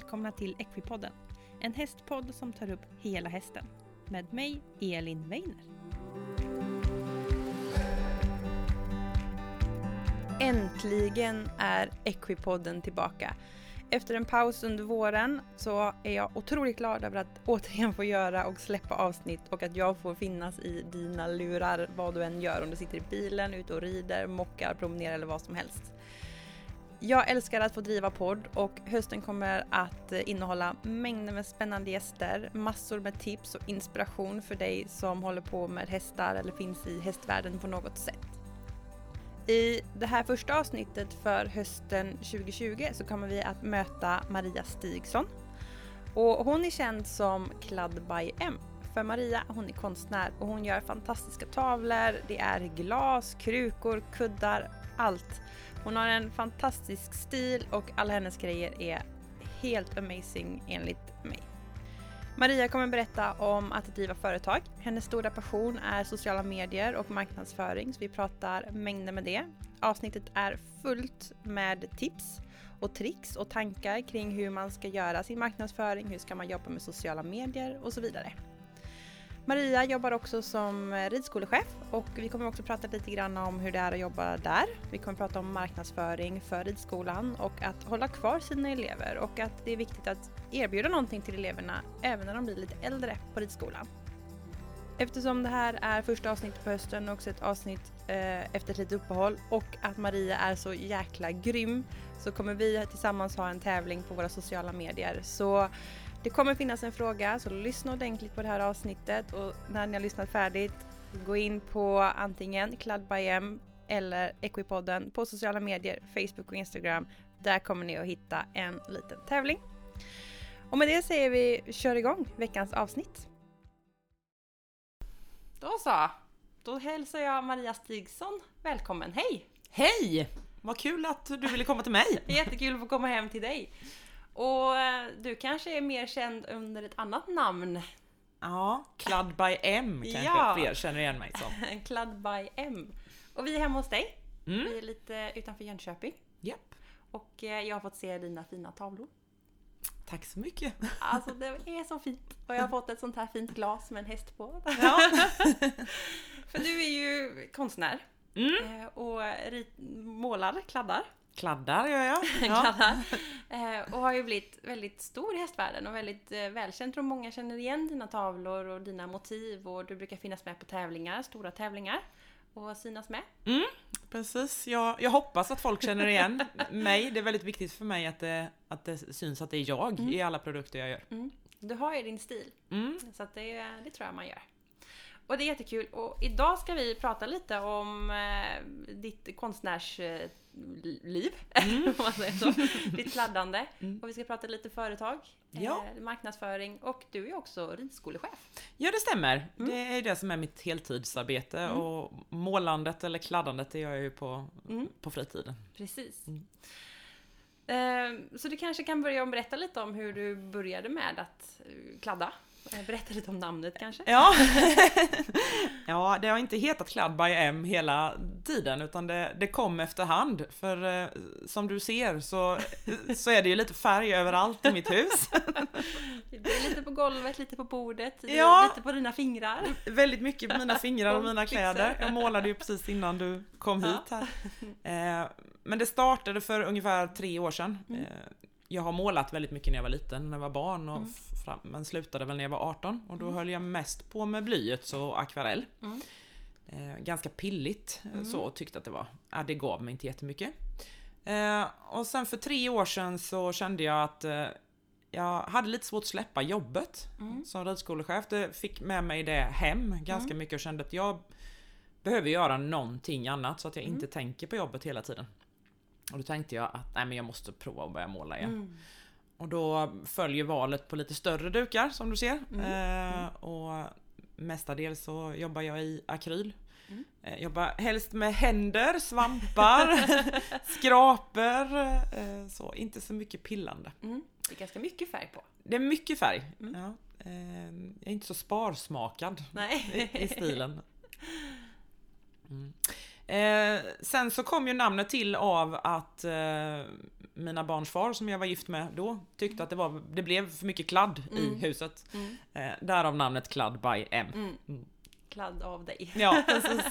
välkomna till Equipodden. En hästpodd som tar upp hela hästen. Med mig, Elin Weiner. Äntligen är Equipodden tillbaka. Efter en paus under våren så är jag otroligt glad över att återigen få göra och släppa avsnitt och att jag får finnas i dina lurar vad du än gör. Om du sitter i bilen, ute och rider, mockar, promenerar eller vad som helst. Jag älskar att få driva podd och hösten kommer att eh, innehålla mängder med spännande gäster, massor med tips och inspiration för dig som håller på med hästar eller finns i hästvärlden på något sätt. I det här första avsnittet för hösten 2020 så kommer vi att möta Maria Stigson. Och hon är känd som Clad by M. För Maria, hon är konstnär och hon gör fantastiska tavlor, det är glas, krukor, kuddar, allt. Hon har en fantastisk stil och alla hennes grejer är helt amazing enligt mig. Maria kommer berätta om att driva företag. Hennes stora passion är sociala medier och marknadsföring, så vi pratar mängder med det. Avsnittet är fullt med tips och tricks och tankar kring hur man ska göra sin marknadsföring, hur ska man jobba med sociala medier och så vidare. Maria jobbar också som ridskolechef och vi kommer också prata lite grann om hur det är att jobba där. Vi kommer prata om marknadsföring för ridskolan och att hålla kvar sina elever och att det är viktigt att erbjuda någonting till eleverna även när de blir lite äldre på ridskolan. Eftersom det här är första avsnittet på hösten och också ett avsnitt eh, efter ett litet uppehåll och att Maria är så jäkla grym så kommer vi tillsammans ha en tävling på våra sociala medier. Så det kommer finnas en fråga, så lyssna ordentligt på det här avsnittet och när ni har lyssnat färdigt, gå in på antingen Clad by M eller Equipodden på sociala medier, Facebook och Instagram. Där kommer ni att hitta en liten tävling. Och med det säger vi kör igång veckans avsnitt. Då så, då hälsar jag Maria Stigson välkommen. Hej! Hej! Vad kul att du ville komma till mig. Jättekul att få komma hem till dig. Och eh, du kanske är mer känd under ett annat namn? Ja, Clud by M kanske ja. fler känner igen mig som. Clud by M. Och vi är hemma hos dig. Mm. Vi är lite utanför Jönköping. Japp. Och eh, jag har fått se dina fina tavlor. Tack så mycket! Alltså det är så fint! Och jag har fått ett sånt här fint glas med en häst på. Ja. För du är ju konstnär. Mm. Eh, och målar, kladdar. Kladdar gör jag. Ja. Kladdar. Eh, och har ju blivit väldigt stor i hästvärlden och väldigt eh, välkänd. Tror många känner igen dina tavlor och dina motiv och du brukar finnas med på tävlingar, stora tävlingar. Och synas med. Mm, precis, jag, jag hoppas att folk känner igen mig. Det är väldigt viktigt för mig att det, att det syns att det är jag mm. i alla produkter jag gör. Mm. Du har ju din stil. Mm. Så att det, det tror jag man gör. Och det är jättekul. Och idag ska vi prata lite om eh, ditt konstnärsliv. Mm. om man säger så. Ditt kladdande. Mm. Och vi ska prata lite företag, ja. eh, marknadsföring och du är också ridskolechef. Ja, det stämmer. Mm. Det är det som är mitt heltidsarbete mm. och målandet eller kladdandet det gör jag ju på, mm. på fritiden. Precis. Mm. Eh, så du kanske kan börja berätta lite om hur du började med att eh, kladda? Eh, berätta lite om namnet kanske? Ja, ja det har inte hetat Club by M hela tiden utan det, det kom efterhand. För eh, som du ser så, så är det ju lite färg överallt i mitt hus. Det är lite på golvet, lite på bordet, ja, lite på dina fingrar. Väldigt mycket på mina fingrar och mina kläder. Jag målade ju precis innan du kom hit här. Eh, men det startade för ungefär tre år sedan. Mm. Jag har målat väldigt mycket när jag var liten, när jag var barn och mm fram, men slutade väl när jag var 18 och då mm. höll jag mest på med blyerts och akvarell. Mm. Eh, ganska pilligt eh, mm. så tyckte att det var, ja, det gav mig inte jättemycket. Eh, och sen för tre år sedan så kände jag att eh, jag hade lite svårt att släppa jobbet mm. som ridskolechef. Det fick med mig det hem ganska mm. mycket och kände att jag behöver göra någonting annat så att jag inte mm. tänker på jobbet hela tiden. Och då tänkte jag att nej men jag måste prova att börja måla igen. Mm. Och då följer valet på lite större dukar som du ser. Mm. Eh, mm. och mestadels så jobbar jag i akryl. Mm. Eh, jobbar helst med händer, svampar, skraper. Eh, så inte så mycket pillande. Mm. Det är ganska mycket färg på. Det är mycket färg. Mm. Ja. Eh, jag är inte så sparsmakad. I, i stilen. Eh, sen så kom ju namnet till av att eh, mina barns far som jag var gift med då tyckte att det, var, det blev för mycket kladd i Mm. huset. Mm. Eh, därav namnet Kladd by M. Mm. Mm. Kladd av dig. Ja, precis.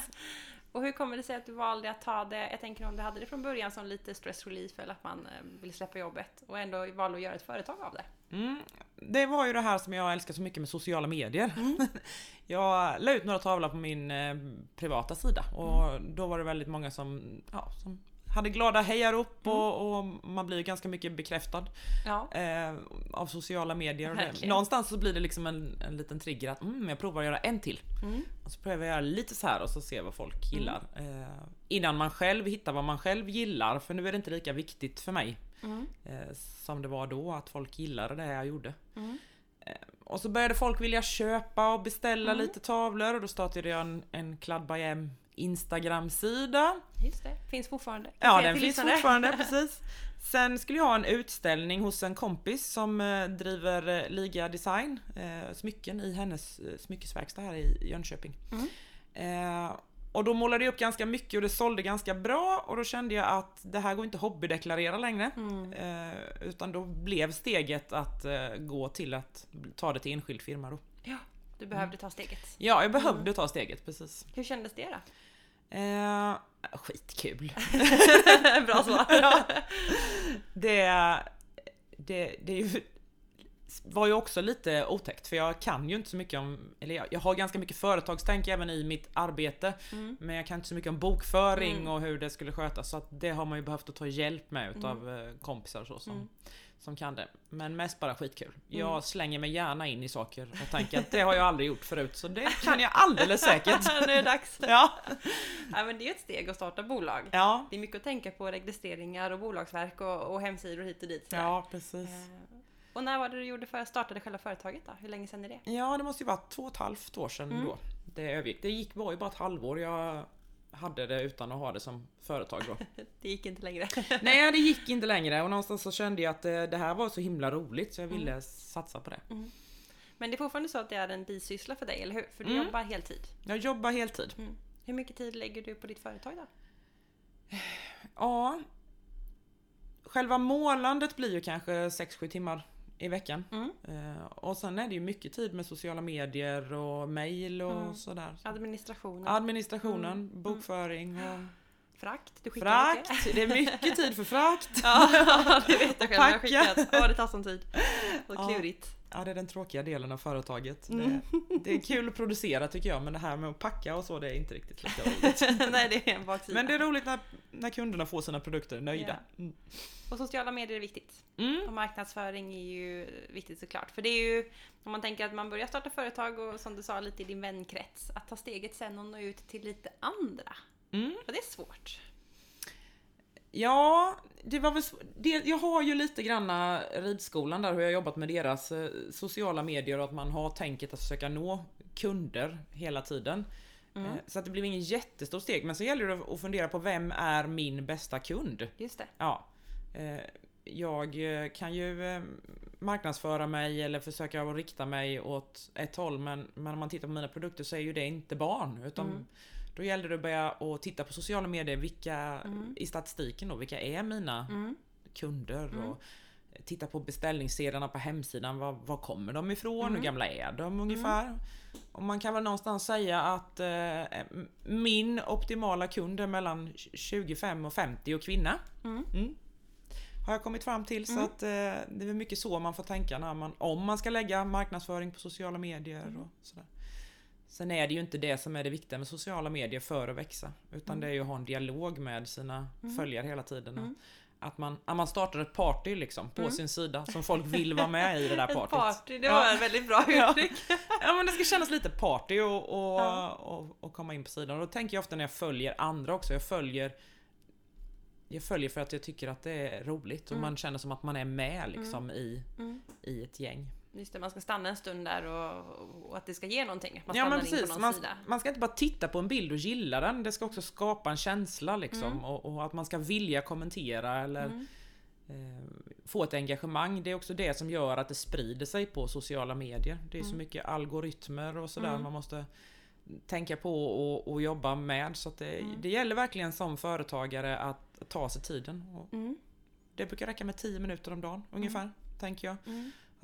Och hur kommer det sig att du valde att ta det, jag tänker om du hade det från början som lite stress relief eller att man eh, vill släppa jobbet och ändå valde att göra ett företag av det? Mm. Det var ju det här som jag älskar så mycket med sociala medier. Mm. Jag la ut några tavlor på min eh, privata sida och då var det väldigt många som, ja, som hade glada hejarop Mm. och, och man blir ganska mycket bekräftad Ja. eh, av sociala medier. Verkligen. någonstans så blir det liksom en, en liten trigger att mm, jag provar att göra en till. Mm. Och så prövar jag göra lite så här och så ser vad folk gillar. Eh, innan man själv hittar vad man själv gillar, för nu är det inte lika viktigt för mig Mm. eh, som det var då, att folk gillade det jag gjorde. Mm. Och så började folk vilja köpa och beställa Mm. lite tavlor och då startade jag en, en Kladd by M Instagram-sida. Just det, finns fortfarande. Ja, den finns lyssnare. fortfarande, precis. Sen skulle jag ha en utställning hos en kompis som eh, driver eh, Liga Design, eh, smycken i hennes eh, smyckesverkstad här i Jönköping. Mm. Och då målade jag upp ganska mycket och det sålde ganska bra och då kände jag att det här går inte hobbydeklarera längre. Mm. Eh, utan då blev steget att eh, gå till att ta det till enskild firma då. Ja, du behövde ta steget. Ja, jag behövde Mm. ta steget precis. Hur kändes det då? Eh, skitkul. Bra svar. Ja. det, det, det är ju, var ju också lite otäckt för jag kan ju inte så mycket om, eller jag, jag har ganska mycket företagstänk även i mitt arbete. Mm. Men jag kan inte så mycket om bokföring Mm. och hur det skulle skötas så att det har man ju behövt att ta hjälp med utav eh, kompisar så som, Mm. som kan det. Men mest bara skitkul. Jag Mm. slänger mig gärna in i saker och tänker att det har jag aldrig gjort förut så det kan jag alldeles säkert. nu är det dags. Ja, Ja, men det är ju ett steg att starta bolag. ja, Det är mycket att tänka på, registreringar och bolagsverk och, och hemsidor hit och dit. sådär. ja precis. Eh, Och när var det du gjorde för startade själva företaget då? Hur länge sedan är det? Ja, det måste ju vara två och ett halvt år sedan Mm. då. Det övergick. Det gick, var ju bara ett halvår jag hade det utan att ha det som företag då. Det gick inte längre. Nej, det gick inte längre och någonstans så kände jag att det, det här var så himla roligt så jag ville Mm. satsa på det. Men det är fortfarande så att det är en bisyssla för dig, eller hur? För du Mm. jobbar heltid. Jag jobbar heltid. Mm. Hur mycket tid lägger du på ditt företag då? Ja. Själva målandet blir ju kanske 6-7 timmar i veckan. Mm. Eh, och sen är det ju mycket tid med sociala medier och mail och Mm. sådär. Administrationen? Administrationen, Mm. bokföring och Frakt? Du skickar mycket? frakt. Det är mycket tid för frakt. Ja, det vet jag själv. Jag har skickat. Ja, det tar sån tid. Och Ja. klurigt. Ja, det är den tråkiga delen av företaget. Mm. Det, det är kul att producera tycker jag, men det här med att packa och så, det är inte riktigt lika roligt. Nej, det är en baksida. Men det är roligt när, när kunderna får sina produkter nöjda. Mm. Och sociala medier är viktigt. Mm. Och marknadsföring är ju viktigt såklart. För det är ju, om man tänker att man börjar starta företag och som du sa lite i din vänkrets, att ta steget sen och nå ut till lite andra. Mm. För det är svårt. Ja, det var väl det, Jag har ju lite granna ridskolan där, hur jag har jobbat med deras eh, sociala medier och att man har tänket att försöka nå kunder hela tiden. Mm. Eh, Så att det blev ingen jättestor steg, men så gäller det att fundera på vem är min bästa kund? Just det. Ja. Eh, Jag kan ju marknadsföra mig eller försöka rikta mig åt ett håll men, men om man tittar på mina produkter så är ju det inte barn utan Mm. Då gäller det att börja och titta på sociala medier, vilka Mm. i statistiken då, vilka är mina Mm. kunder Mm. och titta på beställningssedlarna på hemsidan, var, var kommer de ifrån, Mm. hur gamla är de ungefär? Och man kan väl någonstans säga att eh, min optimala kund är mellan 25 och 50 och kvinna. Mm. Mm. Har jag kommit fram till så Mm. att eh, det är mycket så man får tänka när man, om man ska lägga marknadsföring på sociala medier Mm. och sådär. Sen är det ju inte det som är det viktiga med sociala medier för att växa. Utan Mm. det är ju att ha en dialog med sina Mm. följare hela tiden. Mm. Att, man, att man startar ett party liksom på Mm. sin sida som folk vill vara med i det där Ett partyt. party, det Ja. var ett väldigt bra Ja. uttryck. Ja men det ska kännas lite party och, och, Ja. och, och komma in på sidan. Och då tänker jag ofta när jag följer andra också. Jag följer jag följer för att jag tycker att det är roligt och Mm. man känner som att man är med liksom i, Mm. i ett gäng. Just det, man ska stanna en stund där och, och att det ska ge någonting. Man Ja men precis, någon man, sida. man ska inte bara titta på en bild och gilla den. Det ska också skapa en känsla liksom Mm. och, och att man ska vilja kommentera eller Mm. eh, få ett engagemang. Det är också det som gör att det sprider sig på sociala medier. Det är så Mm. mycket algoritmer och sådär Mm. man måste tänka på och, och jobba med. Så det, Mm. det gäller verkligen som företagare att ta sig tiden. Mm. det brukar räcka med 10 minuter om dagen ungefär, tänker jag.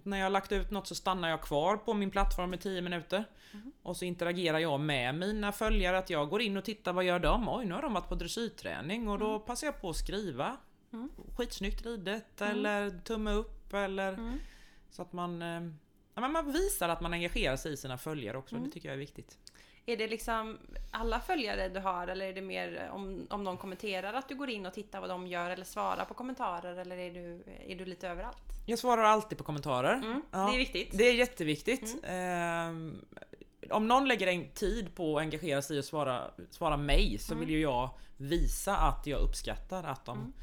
Mm. När jag har lagt ut något så stannar jag kvar på min plattform i 10 minuter. Mm. Och så interagerar jag med mina följare, att jag går in och tittar vad gör de? Oj, nu har de varit på dressyrträning och då passar jag på att skriva. Mm. Skitsnyggt ridet Mm. eller tumme upp eller Mm. så att man eh, ja, man visar att man engagerar sig i sina följare också, Mm. det tycker jag är viktigt. Är det liksom alla följare du har eller är det mer om, om någon kommenterar att du går in och tittar vad de gör eller svarar på kommentarer eller är du, är du lite överallt? Jag svarar alltid på kommentarer. Mm. Ja. Det är viktigt. Det är jätteviktigt. Ehm, om någon lägger en tid på att engagera sig och svara, svara mig så Mm. vill ju jag visa att jag uppskattar att de Mm.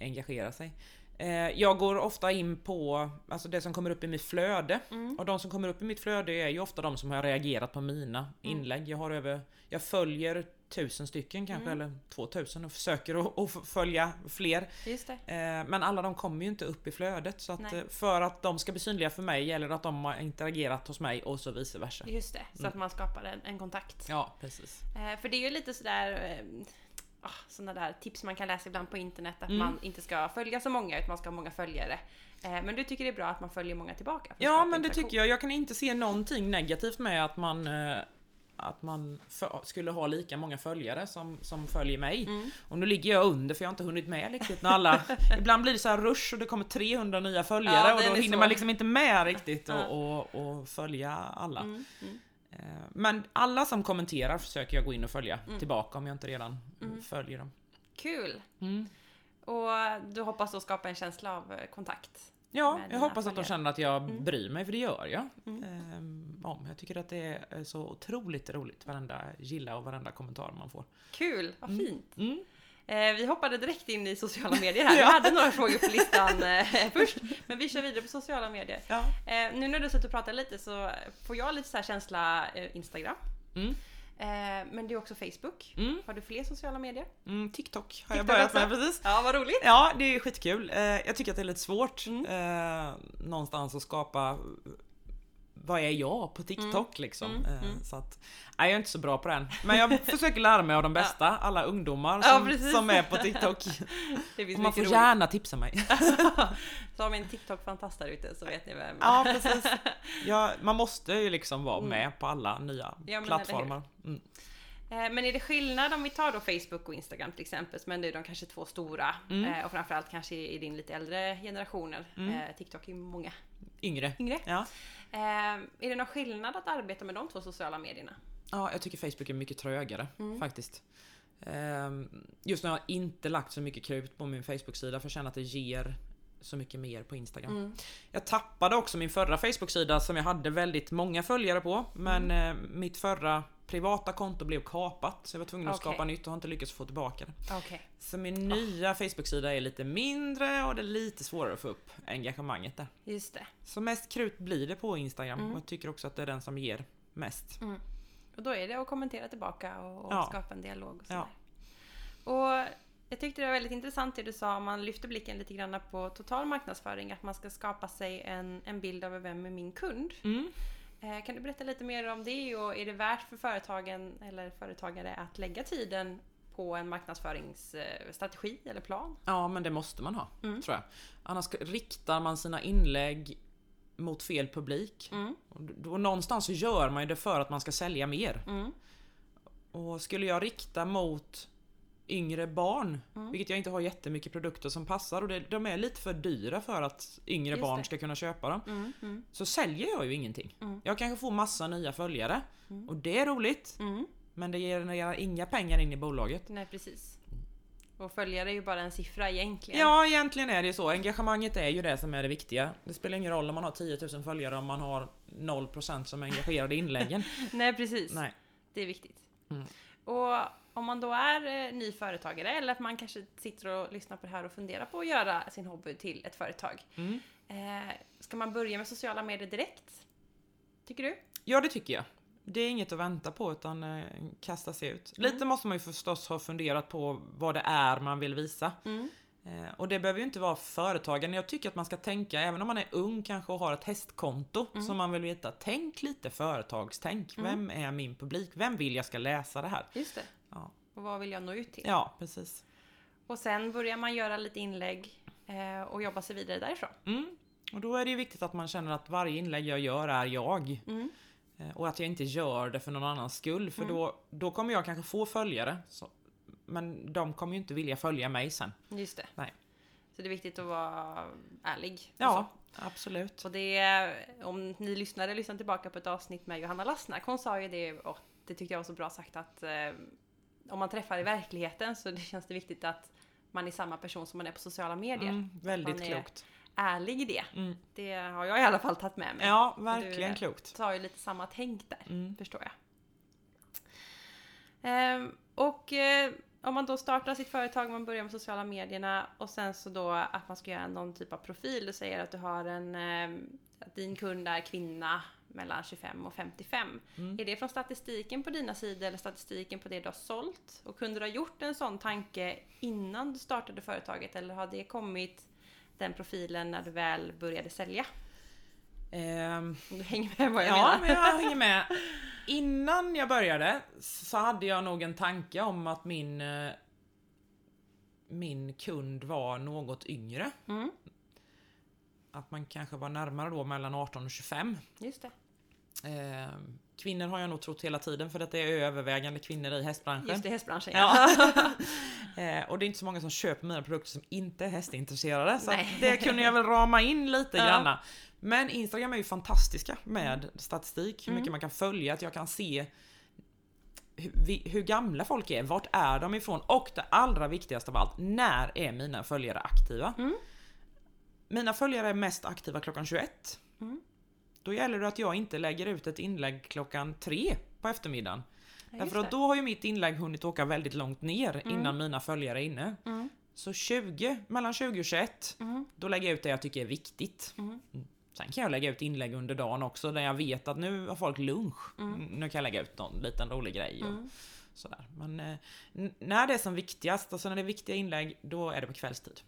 engagerar sig. Eh, jag går ofta in på alltså det som kommer upp i mitt flöde. Mm. Och de som kommer upp i mitt flöde är ju ofta de som har reagerat på mina inlägg. Jag har över, jag följer tusen stycken kanske, Mm. eller två tusen och försöker att, följa fler. Just det. Eh, Men alla de kommer ju inte upp i flödet så att Nej. eh, för att de ska bli synliga för mig gäller det att de har interagerat hos mig och så vice versa. Just det, så att man skapar en, en kontakt. Ja, precis. För det är ju lite sådär ah, sådana där tips man kan läsa ibland på internet att Mm. man inte ska följa så många utan man ska ha många följare. Eh, men du tycker det är bra att man följer många tillbaka? Ja, men det tycker jag. Jag kan inte se någonting negativt med att man eh, att man för, skulle ha lika många följare som, som följer mig. Mm. Och nu ligger jag under för jag har inte hunnit med riktigt när alla... ibland blir det så här rush och det kommer 300 nya följare Ja, och då hinner så. man liksom inte med riktigt och, och, och följa alla. Mm, mm. Men alla som kommenterar försöker jag gå in och följa Mm. tillbaka om jag inte redan Mm. följer dem. Kul! Mm. Och du hoppas då skapa en känsla av eh, kontakt? Ja, jag hoppas att de följare. känner att jag Mm. bryr mig, för det gör jag. Mm. Ehm. Jag tycker att det är så otroligt roligt, varenda gilla och varenda kommentar man får. Kul, vad Mm. fint! Eh, vi hoppade direkt in i sociala medier här. Vi Ja. hade några frågor på listan eh, först, men vi kör vidare på sociala medier. Ja. Eh, nu när du suttit och pratat lite så får jag lite så här känsla Instagram. Mm. Men det är också Facebook. Mm. Har du fler sociala medier? Mm, TikTok har jag TikTok börjat med precis. Ja, vad roligt! Ja, det är skitkul. Jag tycker att det är lite svårt Mm. någonstans att skapa vad är jag på TikTok liksom? Mm, Eh, mm. Så att, nej, jag är inte så bra på den. Men jag försöker lära mig av de bästa, alla ungdomar Ja, som, precis. som är på TikTok. Och man får mycket gärna tipsa mig. roligt. Så har vi en TikTok-fantast där ute så vet ni vem. Ja, precis. Ja, man måste ju liksom vara Mm. med på alla nya Ja, plattformar. Eh, Men är det skillnad om vi tar då Facebook och Instagram till exempel, men det är de kanske två stora Mm. eh, och framförallt kanske i din lite äldre generationer. Mm. Eh, TikTok är många Yngre. yngre. Ja. Är det någon skillnad att arbeta med de två sociala medierna? ja, jag tycker Facebook är mycket trögare Mm. faktiskt. Ehm, Just nu har jag inte lagt så mycket krut på min Facebook-sida för jag känner att det ger så mycket mer på Instagram. Mm. Jag tappade också min förra Facebook-sida som jag hade väldigt många följare på. Men Mm. eh, mitt förra privata konto blev kapat så jag var tvungen att Okej. skapa nytt och har inte lyckats få tillbaka det. Okej. Så min nya Facebook-sida är lite mindre och det är lite svårare att få upp engagemanget där. Just det. Så mest krut blir det på Instagram Mm. och jag tycker också att det är den som ger mest. Och då är det att kommentera tillbaka och, och Ja. skapa en dialog. Och, Ja. och jag tyckte det var väldigt intressant det du sa om man lyfter blicken lite grann på total marknadsföring, att man ska skapa sig en, en bild av vem är min kund. Mm. Eh, Kan du berätta lite mer om det och är det värt för företagen eller företagare att lägga tiden på en marknadsföringsstrategi eller plan? Ja, men det måste man ha, Mm. tror jag. Annars riktar man sina inlägg mot fel publik. Mm. Och då någonstans så gör man ju det för att man ska sälja mer. Mm. Och skulle jag rikta mot yngre barn, Mm. vilket jag inte har jättemycket produkter som passar och det, de är lite för dyra för att yngre Just barn det. ska kunna köpa dem. Mm. Mm. Så säljer jag ju ingenting. Mm. Jag kanske får massa nya följare Mm. och det är roligt. Mm. Men det genererar inga pengar in i bolaget. Nej precis. Och följare är ju bara en siffra egentligen. Ja, egentligen är det ju så. Engagemanget är ju det som är det viktiga. Det spelar ingen roll om man har 10 000 följare om man har 0% som är engagerade i inläggen. Nej precis. Nej. Det är viktigt. Mm. Och om man då är eh, ny företagare eller att man kanske sitter och lyssnar på det här och funderar på att göra sin hobby till ett företag. Mm. Eh, ska man börja med sociala medier direkt? Tycker du? Ja, det tycker jag. Det är inget att vänta på utan eh, kasta sig ut. Mm. Lite måste man ju förstås ha funderat på vad det är man vill visa. Mm. Eh, och det behöver ju inte vara företagen. Jag tycker att man ska tänka, även om man är ung kanske och har ett hästkonto Mm. som man vill veta. Tänk lite företagstänk. Mm. Vem är min publik? Vem vill jag ska läsa det här? Just det. Och vad vill jag nå ut till? ja precis. Och sen börjar man göra lite inlägg Eh, och jobba sig vidare därifrån. Mm. Och då är det ju viktigt att man känner att varje inlägg jag gör är jag. Mm. Eh, Och att jag inte gör det för någon annans skull, för Mm. då, då kommer jag kanske få följare. Så, men de kommer ju inte vilja följa mig sen. Just det. Nej. Så det är viktigt att vara ärlig. Ja, absolut. Så. Och det om ni lyssnade, lyssna tillbaka på ett avsnitt med Johanna Lassnack. Hon sa ju det, och det tyckte jag var så bra sagt, att eh, om man träffar i verkligheten så det känns det viktigt att man är samma person som man är på sociala medier. Mm, väldigt Man är- klokt. Ärlig i det. Mm. Det har jag i alla fall tagit med mig. Ja, Du, verkligen eh, klokt. tar ju lite samma tänk där, Mm. förstår jag. Ehm, och eh, om man då startar sitt företag, man börjar med sociala medierna och sen så då att man ska göra någon typ av profil. Du säger att du har en, eh, att din kund är kvinna mellan 25 och 55. Mm. Är det från statistiken på dina sidor eller statistiken på det du har sålt? Och kunde du ha gjort en sån tanke innan du startade företaget eller har det kommit den profilen när du väl började sälja? Om du hänger med vad jag ja, menar? men jag hänger med. Innan jag började så hade jag nog en tanke om att min eh, min kund var något yngre. Mm, Att man kanske var närmare då mellan 18 och 25. just det. Eh, kvinnor har jag nog trott hela tiden för att det är övervägande kvinnor i hästbranschen. Just det, hästbranschen Ja. eh, och det är inte så många som köper mina produkter som inte är hästintresserade. Så det kunde jag väl rama in lite Ja. granna. Men Instagram är ju fantastiska med statistik, hur Mm. mycket man kan följa, att jag kan se hur, hur gamla folk är, vart är de ifrån och det allra viktigaste av allt, när är mina följare aktiva? Mm. Mina följare är mest aktiva klockan 21. Mm. Då gäller det att jag inte lägger ut ett inlägg klockan 3 på eftermiddagen. Ja, Därför att då har ju mitt inlägg hunnit åka väldigt långt ner innan mina följare är inne. Mm. Så 20, mellan 20 och 21, Mm. då lägger jag ut det jag tycker är viktigt. Mm. Sen kan jag lägga ut inlägg under dagen också där jag vet att nu har folk lunch. Mm. Nu kan jag lägga ut någon liten rolig grej och Mm. sådär. Men eh, när det är som viktigast, alltså när det är viktiga inlägg, då är det på kvällstid.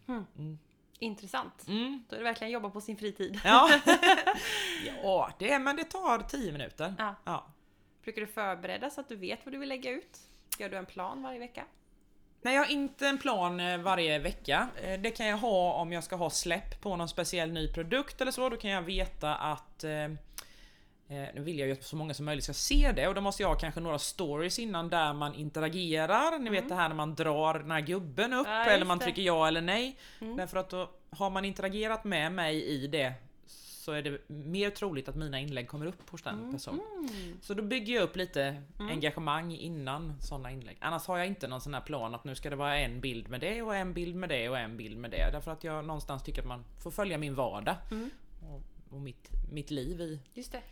Intressant. Mm. Då är det verkligen jobba på sin fritid. Ja. ja, det är, men det tar 10 minuter. Ja. Ja. Brukar du förbereda så att du vet vad du vill lägga ut? Gör du en plan varje vecka? Nej, jag har inte en plan eh, varje vecka. Eh, Det kan jag ha om jag ska ha släpp på någon speciell ny produkt eller så. Då kan jag veta att Eh, nu vill jag ju att så många som möjligt ska se det och då måste jag ha kanske några stories innan där man interagerar. Ni vet det här när man drar den här gubben upp Ja, eller man trycker ja eller nej. Mm. Därför att då har man interagerat med mig i det så är det mer troligt att mina inlägg kommer upp hos den personen. Mm. Så då bygger jag upp lite engagemang innan sådana inlägg. Annars har jag inte någon sån här plan att nu ska det vara en bild med det och en bild med det och en bild med det. Därför att jag någonstans tycker att man får följa min vardag. Mm. Och, och mitt, mitt liv i... Just det.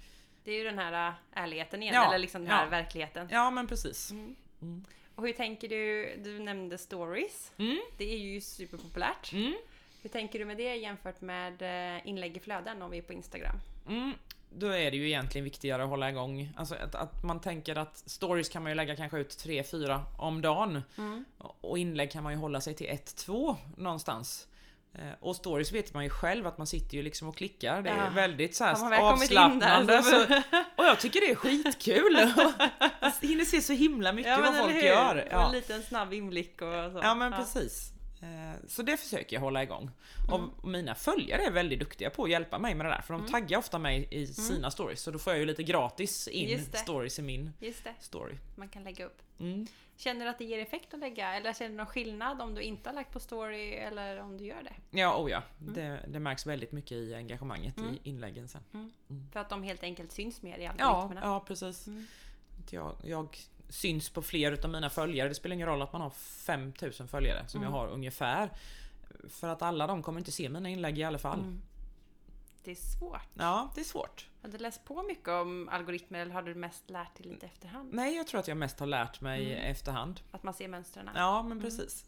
Det är ju den här äh, ärligheten igen, Ja, eller liksom den här ja. verkligheten. Ja men precis. Mm. Mm. Och hur tänker du? Du nämnde stories. Mm. Det är ju superpopulärt. Mm. Hur tänker du med det jämfört med eh, inlägg i flöden om vi är på Instagram? Mm. Då är det ju egentligen viktigare att hålla igång. Alltså att, att man tänker att stories kan man ju lägga kanske ut 3-4 om dagen. Mm. Och inlägg kan man ju hålla sig till 1-2 någonstans. Eh, Och stories vet man ju själv att man sitter ju liksom och klickar. Det är Ja. väldigt så här avslappnande. så- och jag tycker det är skitkul! Jag hinner se så himla mycket vad folk gör. Ja. Ja. En liten snabb inblick och så. ja men precis. Eh, Så det försöker jag hålla igång. Mm. Och mina följare är väldigt duktiga på att hjälpa mig med det där. För de taggar ofta mig i sina stories. Så då får jag ju lite gratis in Mm. Stories i min story. man kan lägga upp. Mm. Känner du att det ger effekt att lägga? Eller känner du någon skillnad om du inte har lagt på story eller om du gör det? Ja, oh ja. Mm. Det, det märks väldigt mycket i engagemanget i inläggen sen. För att de helt enkelt syns mer i Ja, algoritmerna? ja precis. Mm. Jag, jag syns på fler utav mina följare. Det spelar ingen roll att man har 5000 följare som Mm. jag har ungefär. För att alla de kommer inte se mina inlägg i alla fall. Mm. Det är svårt. Ja, det är svårt. Har du läst på mycket om algoritmer eller har du mest lärt dig lite efterhand? Nej, jag tror att jag mest har lärt mig Mm. efterhand. Att man ser mönstren? Ja, men precis.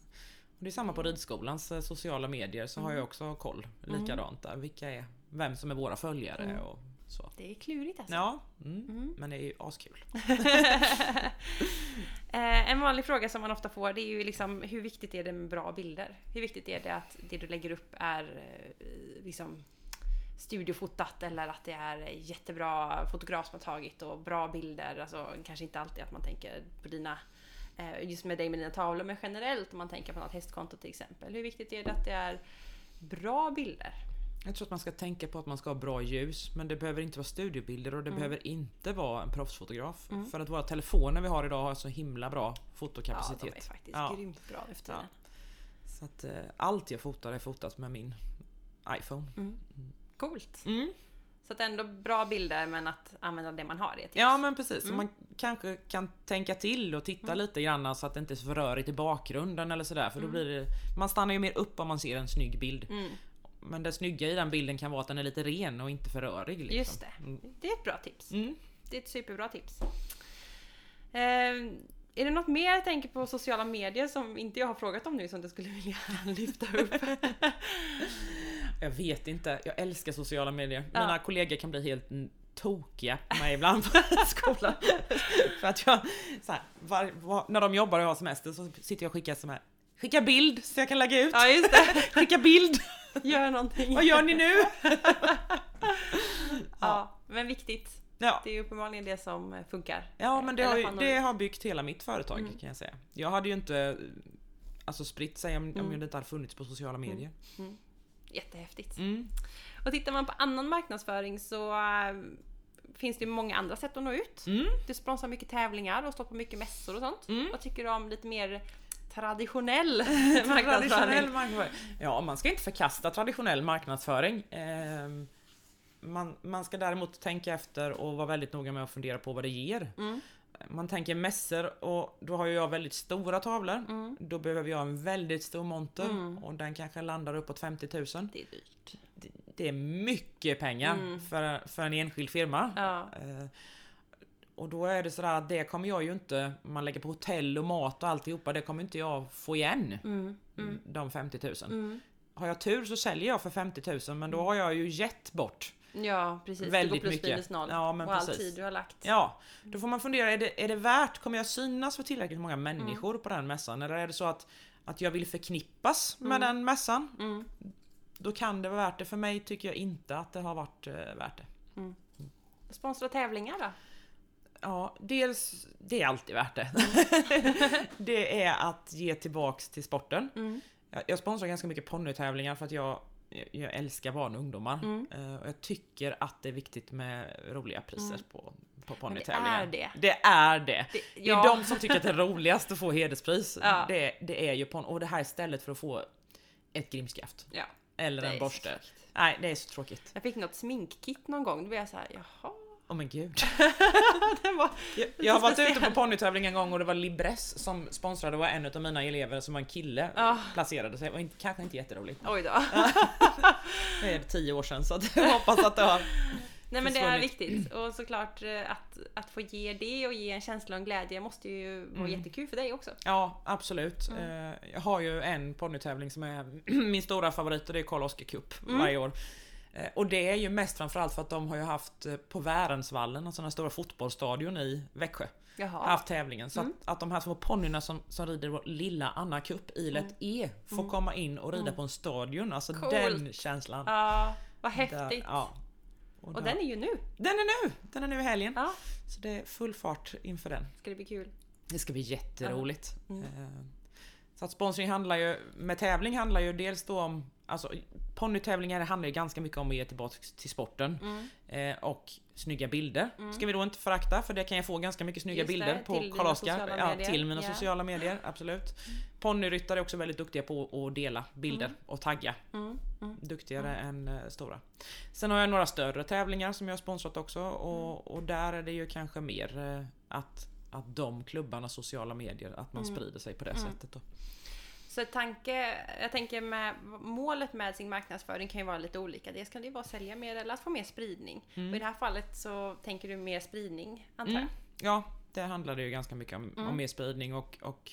Och det är samma på ridskolans eh, sociala medier så har Mm. jag också koll. Likadant där. Vilka är, vem som är våra följare Mm. och så. Det är klurigt alltså. Ja, mm. Mm. men det är ju askul. Eh, en vanlig fråga som man ofta får det är ju liksom hur viktigt är det med bra bilder? Hur viktigt är det att det du lägger upp är eh, liksom studiofotat eller att det är jättebra fotograf som har tagit och bra bilder. Alltså kanske inte alltid att man tänker på dina eh, just med dig med dina tavlor men generellt om man tänker på något hästkonto till exempel. Hur viktigt är det att det är bra bilder? Jag tror att man ska tänka på att man ska ha bra ljus, men det behöver inte vara studiobilder och det Mm. behöver inte vara en proffsfotograf. Mm. För att våra telefoner vi har idag har så himla bra Ja, fotokapacitet. de är faktiskt Ja. grymt bra efter tiden. Så att eh, allt jag fotar är fotat med min iPhone. Mm. Coolt. Mm. Så att ändå bra bilder men att använda det man har är ett tips. Ja men precis, Mm. man kanske kan tänka till och titta lite grann så att det inte är så för rörigt i bakgrunden eller sådär för då blir det Man stannar ju mer upp om man ser en snygg bild. Mm. Men det snygga i den bilden kan vara att den är lite ren och inte för rörig. Liksom. Just det. Mm. Det är ett bra tips. Mm. Det är ett superbra tips. Eh, är det något mer jag tänker på sociala medier som inte jag har frågat om nu som du skulle vilja lyfta upp? Jag vet inte, jag älskar sociala medier. Ja. Mina kollegor kan bli helt mm, tokiga på mig ibland på skolan. för att jag, så här, var, var, när de jobbar och jag har semester så sitter jag och skickar som här, Skicka bild så jag kan lägga ut. ja just det. Skicka bild! Gör någonting. Vad gör ni nu? Ja, men viktigt. Ja, Det är uppenbarligen det som eh, funkar. ja men det har, ju, det har byggt hela mitt företag Mm. kan jag säga. Jag hade ju inte alltså, spritt sig om, Mm. om det inte hade funnits på sociala medier. Jättehäftigt. Mm. Och tittar man på annan marknadsföring så äh, finns det många andra sätt att nå ut. Mm. Du sponsrar mycket tävlingar och står på mycket mässor och sånt. Mm. Vad tycker du om lite mer traditionell Traditionell marknadsföring? marknadsföring. Ja, man ska inte förkasta traditionell marknadsföring. Ehm, Man, man ska däremot tänka efter och vara väldigt noga med att fundera på vad det ger. Mm. Man tänker mässor och då har ju jag väldigt stora tavlor. Mm. Då behöver jag en väldigt stor monter Mm. och den kanske landar uppåt 50 000. Det är dyrt. Det, det är mycket pengar Mm. för, för en enskild firma. Ja. Eh, Och då är det sådär att det kommer jag ju inte, man lägger på hotell och mat och alltihopa, det kommer inte jag få igen. Mm. Mm. De 50 000. Mm. Har jag tur så säljer jag för 50 000 men då har jag ju gett bort. Ja precis, Väldigt det går plus mycket. minus noll. Ja, men och all precis. tid du har lagt. Ja, då får man fundera, är det, är det värt, kommer jag synas för tillräckligt många människor på den mässan? Eller är det så att, att jag vill förknippas med Mm. den mässan? Mm. Då kan det vara värt det. För mig tycker jag inte att det har varit eh, värt det. Sponsra tävlingar då? Ja, dels, det är alltid värt det. det är att ge tillbaks till sporten. Mm. Jag, jag sponsrar ganska mycket ponnytävlingar för att jag, jag älskar barn och ungdomar. Mm. Eh, och jag tycker att det är viktigt med roliga priser Mm. på, på det ponnytävlingar. är det. Det är det. Det, Det är de som tycker att det är roligast att få hederspris. Ja. Det, det är ju ponny. Och det här istället för att få ett grimskaft. Ja, Eller det en borste. Nej, det är så tråkigt. Jag fick något sminkkit någon gång, då blev jag såhär, jaha. Åh men gud. Var... Jag, jag har varit ute på ponnytävling en gång och det var Libress som sponsrade. Det var en av mina elever som var en kille. Ja. Placerade sig. Det var inte, kanske inte jätteroligt. Oj då. Det är tio år sedan så jag hoppas att det har... Nej men det är viktigt och såklart eh, att, att få ge det och ge en känsla och en glädje måste ju vara Mm. jättekul för dig också. Ja, absolut. Mm. Eh, Jag har ju en ponnytävling som är min stora favorit och det är Karl Oskar Cup Mm. varje år. Eh, Och det är ju mest framförallt för att de har ju haft eh, på Värensvallen, alltså den stora fotbollsstadion i Växjö, Jaha. haft tävlingen. Så Mm. att, att de här små ponnyerna som, som rider vår lilla Anna Cup i lätt E får Mm. komma in och rida Mm. på en stadion. Alltså Coolt. den känslan. Ja, vad Där- häftigt. ja. Och där- den är ju nu. den är nu! Den är nu i helgen. Ja, Så det är full fart inför den. ska det bli kul. Det ska bli jätteroligt. Mm. Eh, Så att sponsring handlar ju, med tävling handlar ju dels då om, alltså ponnytävlingar handlar ju ganska mycket om att ge tillbaka till sporten. Mm. Eh, och snygga bilder. Mm. Ska vi då inte förakta för det kan jag få ganska mycket snygga Just bilder på till dina Karl Oskar. sociala Ja, till mina Ja. sociala medier, absolut. Ponnyryttare är också väldigt duktiga på att dela bilder Mm. och tagga. Mm. Mm. Duktigare än eh, stora. Sen har jag några större tävlingar som jag har sponsrat också och, och där är det ju kanske mer eh, att, att de klubbarna sociala medier, att man Mm. sprider sig på det Mm. sättet. Då. Så tanke, jag tänker med målet med sin marknadsföring kan ju vara lite olika. Dels kan det ju vara att sälja mer eller att få mer spridning. Mm. Och i det här fallet så tänker du mer spridning antar Mm. jag? Ja, det handlar det ju ganska mycket om, Mm. om mer spridning och, och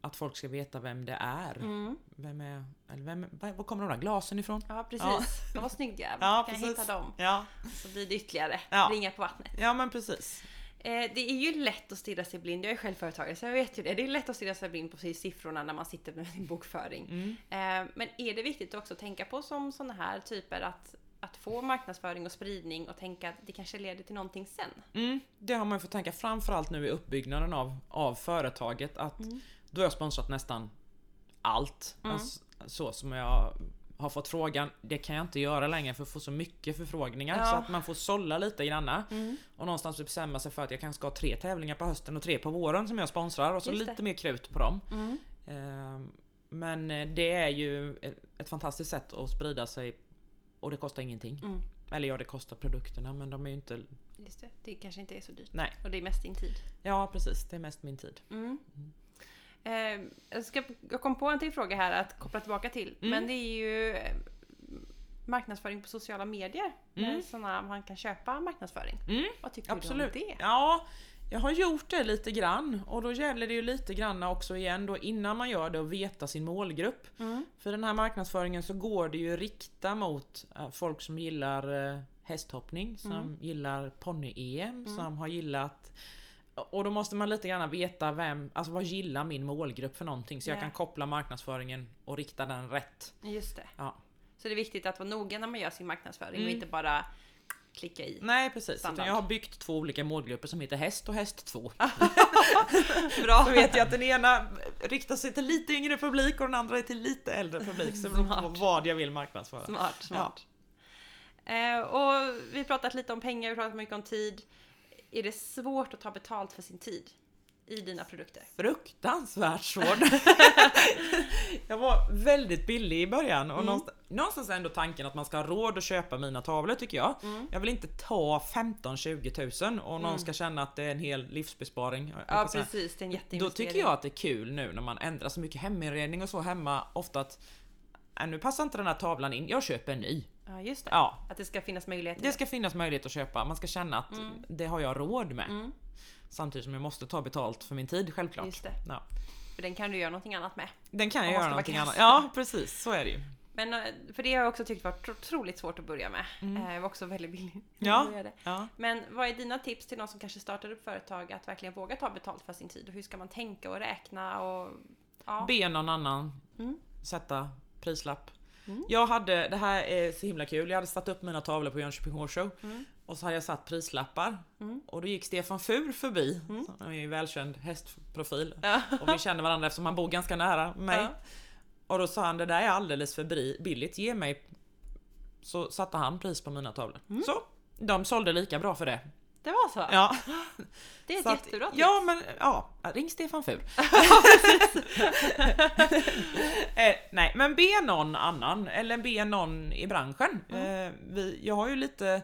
att folk ska veta vem det är. Mm. Vem är, eller vem, var kommer de där glasen ifrån? Ja precis, Ja. de var snygga. Ja, kan jag precis. hitta dem? Ja, Så blir det ytterligare Ja. ringa på vattnet. ja men precis. Eh, det är ju lätt att stirra sig blind, jag är själv företagare så jag vet ju det. Det är lätt att stirra sig blind på siffrorna när man sitter med sin bokföring. Mm. Eh, men är det viktigt också att tänka på som sådana här typer att, att få marknadsföring och spridning och tänka att det kanske leder till någonting sen? Mm, det har man ju fått tänka framförallt nu i uppbyggnaden av, av företaget att Mm. då har jag sponsrat nästan allt. Mm. Alltså, så som jag har fått frågan, det kan jag inte göra längre för att få så mycket förfrågningar. Ja. Så att man får sålla lite granna. Mm. Och någonstans bestämma sig för att jag kanske ska ha tre tävlingar på hösten och tre på våren som jag sponsrar och så Just det. lite mer krut på dem. Mm. Ehm, Men eh, det är ju ett- fantastiskt sätt att sprida sig och det kostar ingenting. Mm. Eller ja, det kostar produkterna men de är ju inte... Just det. det kanske inte är så dyrt. Nej, Och det är mest din tid. ja precis. Det är mest min tid. Mm. Eh, jag, ska, jag kom på en till fråga här att koppla tillbaka till. Mm. Men det är ju eh, marknadsföring på sociala medier. Mm. Såna man kan köpa marknadsföring. Mm, Vad tycker absolut. du om det? Ja, jag har gjort det lite grann och då gäller det ju lite grann också igen då innan man gör det att veta sin målgrupp. Mm. För den här marknadsföringen så går det ju rikta mot eh, folk som gillar eh, hästhoppning, som Mm. gillar ponny-EM, som har gillat och då måste man lite grann veta vem, alltså vad gillar min målgrupp för någonting så jag Ja. kan koppla marknadsföringen och rikta den rätt. Just det. Ja. Så det är viktigt att vara noga när man gör sin marknadsföring och Mm. inte bara klicka i. Nej precis, jag har byggt två olika målgrupper som heter häst och häst 2. Bra! Så vet jag att den ena riktar sig till lite yngre publik och den andra är till lite äldre publik. Så det beror på vad jag vill marknadsföra. Smart, smart. Eh, och vi har pratat lite om pengar, vi har pratat mycket om tid. Är det svårt att ta betalt för sin tid i dina produkter? Fruktansvärt svårt. jag var väldigt billig i början och Mm. någonstans, någonstans är ändå tanken att man ska ha råd att köpa mina tavlor tycker jag. Mm. Jag vill inte ta 15-20 tusen och någon ska känna att det är en hel livsbesparing. Ja precis, det är en Då jätteinvestering. tycker jag att det är kul nu när man ändrar så mycket heminredning och så hemma ofta att "Äh, nu passar inte den här tavlan in, jag köper en ny. Ja just det. Ja, Att det ska finnas möjlighet Det ska finnas möjlighet att köpa, man ska känna att det har jag råd med. Mm. Samtidigt som jag måste ta betalt för min tid självklart. Just det. Ja. För den kan du göra någonting annat med. Den kan jag göra någonting annat. Ja precis, så är det ju. Men eh, för det har jag också tyckt varit otroligt svårt att börja med. Eh, Jag var också väldigt billig. när Mm. Ja. Ja. Men vad är dina tips till någon som kanske startar upp företag att verkligen våga ta betalt för sin tid? Och hur ska man tänka och räkna och... Ja. Be någon annan Mm. sätta prislapp. Mm. Jag hade, det här är så himla kul, jag hade satt upp mina tavlor på Jönköping Horse Show Mm. och så hade jag satt prislappar Mm. och då gick Stefan Fur förbi, Mm. han är ju välkänd hästprofil Ja. och vi känner varandra eftersom han bor ganska nära mig. Ja. Och då sa han det där är alldeles för billigt, ge mig. Så satte han pris på mina tavlor. Mm. Så de sålde lika bra för det. Det var så? Ja, Det är ett så att- jättebra tips. Ja men ja, ring Stefan Fur. eh, nej men be någon annan eller be någon i branschen. Mm. Eh, vi, jag har ju lite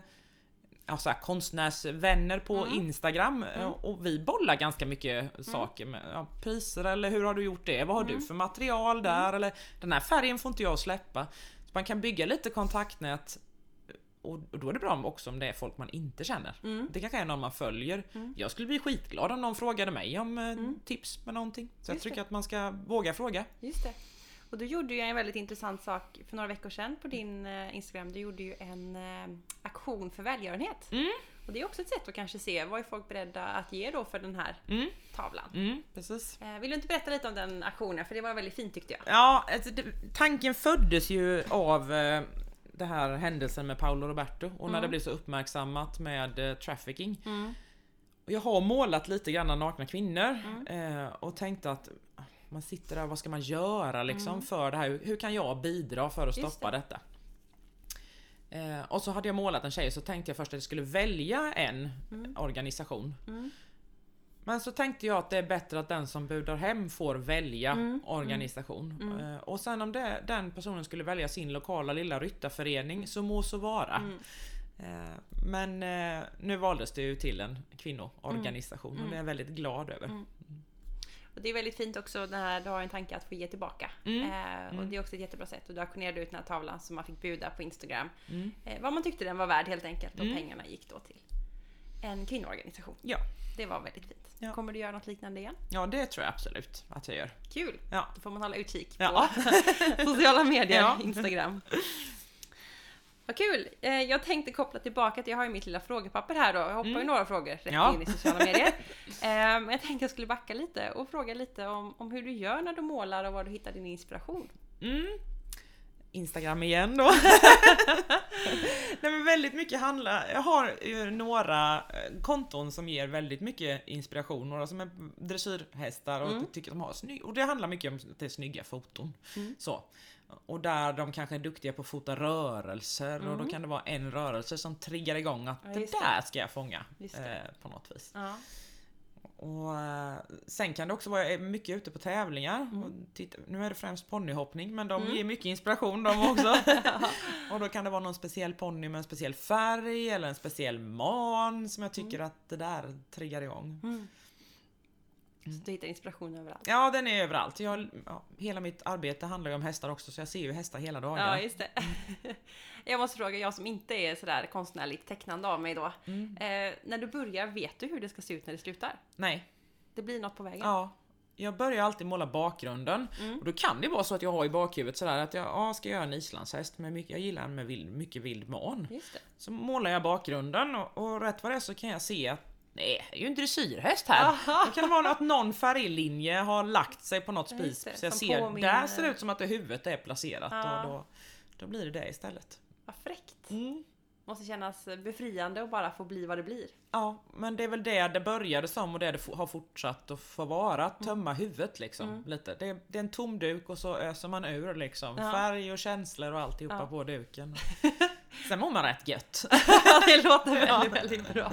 ja, så här, konstnärsvänner på Mm. Instagram eh, och vi bollar ganska mycket saker med ja, priser eller hur har du gjort det? Vad har Mm. du för material där? Eller den här färgen får inte jag släppa. Så man kan bygga lite kontaktnät och och då är det bra också om det är folk man inte känner. Mm. Det kanske är någon man följer. Mm. Jag skulle bli skitglad om någon frågade mig om eh, tips med någonting. Så jag Just tycker det. att man ska våga fråga. Just det. Och då gjorde jag en väldigt intressant sak för några veckor sedan på din eh, Instagram. Du gjorde ju en eh, aktion för välgörenhet. Mm. Och det är också ett sätt att kanske se vad är folk beredda att ge då för den här Mm, tavlan. mm, precis. Vill du inte berätta lite om den aktionen? För det var väldigt fint tyckte jag. Ja, alltså, det, tanken föddes ju av det här händelsen med Paolo Roberto och när Mm. det blev så uppmärksammat med eh, trafficking. Mm. Och jag har målat lite grann nakna kvinnor Mm. eh, och tänkte att man sitter där, vad ska man göra liksom Mm. för det här? Hur- Hur kan jag bidra för att Just stoppa detta? Eh, och så hade jag målat en tjej så tänkte jag först att jag skulle välja en Mm. organisation. Mm. Men så tänkte jag att det är bättre att den som budar hem får välja Mm, organisation. mm. Eh, Och sen om det, den personen skulle välja sin lokala lilla ryttarförening så må så vara. Mm. Eh, Men eh, nu valdes det ju till en kvinnoorganisation och Mm. det är jag väldigt glad över. Mm. Och det är väldigt fint också när du har en tanke att få ge tillbaka. Mm. Eh, och Mm. det är också ett jättebra sätt. Och du auktionerade ut den här tavlan som man fick buda på Instagram. Mm. Eh, vad man tyckte den var värd helt enkelt. Och Mm. pengarna gick då till en kvinnoorganisation. Ja. Det var väldigt fint. Ja. Kommer du göra något liknande igen? ja, det tror jag absolut att jag gör. Kul! Ja. Då får man hålla utkik på Ja. sociala medier, Ja. Instagram. Vad kul! Eh, Jag tänkte koppla tillbaka till, jag har ju mitt lilla frågepapper här då. Jag hoppar ju Mm. några frågor rätt Ja. in i sociala medier. Eh, Men jag tänkte jag skulle backa lite och fråga lite om, om hur du gör när du målar och var du hittar din inspiration. Mm. Instagram igen då. Nej men väldigt mycket handlar, jag har ju några eh, konton som ger väldigt mycket inspiration, några som är dressyrhästar och Mm. tycker att de har snygg, och det handlar mycket om att det är snygga foton. Mm. Så. Och där de kanske är duktiga på att fota rörelser och då Mm. kan det vara en rörelse som triggar igång att Ja, det där ska jag fånga eh, på något vis. Ja. Och eh, sen kan det också vara jag är mycket ute på tävlingar. Mm. Titta, nu är det främst ponnyhoppning men de Mm. ger mycket inspiration de också. och då kan det vara någon speciell ponny med en speciell färg eller en speciell man som jag tycker att det där triggar igång. Mm. Så du hittar inspiration överallt. Ja den är överallt. Jag, ja, hela mitt arbete handlar ju om hästar också så jag ser ju hästar hela Ja, dagar. just det. Jag måste fråga, jag som inte är sådär konstnärligt tecknande av mig då. Mm. Eh, när du börjar, vet du hur det ska se ut när det slutar? Nej, Det blir något på vägen? ja. Jag börjar alltid måla bakgrunden Mm. och då kan det vara så att jag har i bakhuvudet sådär att jag ja, ska göra en islandshäst med mycket, jag gillar en med vild, mycket vild man. Så målar jag bakgrunden och, och rätt vad det är så kan jag se att nej, det är ju en dressyrhäst här. Aha. Det kan vara att någon färglinje har lagt sig på något spis. det, Så jag ser, påminner. där ser det ut som att det huvudet är placerat Ja. och då, då blir det det istället. Vad fräckt. Mm. Måste kännas befriande att bara få bli vad det blir. Ja, men det är väl det det började som och det det har fortsatt att få vara. Att Mm. tömma huvudet liksom. Lite. Det, är, det är en tom duk och så öser man ur liksom. Ja. Färg och känslor och alltihopa Ja. på duken. Sen mår man rätt gött. det låter väldigt, väldigt bra.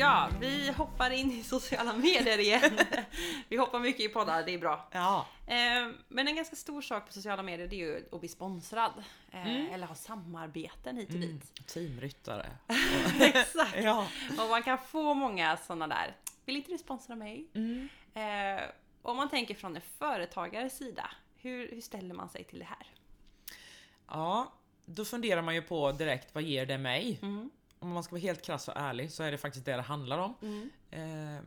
Ja, vi hoppar in i sociala medier igen. Vi hoppar mycket i poddar, det är bra. Ja. Eh, Men en ganska stor sak på sociala medier det är ju att bli sponsrad. Eh, Mm. Eller ha samarbeten hit och Mm. dit. Teamryttare. Exakt! Ja. Och man kan få många sådana där. Vill inte du sponsra mig? Mm. Eh, om man tänker från en företagares sida, hur, hur ställer man sig till det här? Ja, då funderar man ju på direkt vad ger det mig? Mm. Om man ska vara helt krass och ärlig så är det faktiskt det det handlar om. Mm. Eh,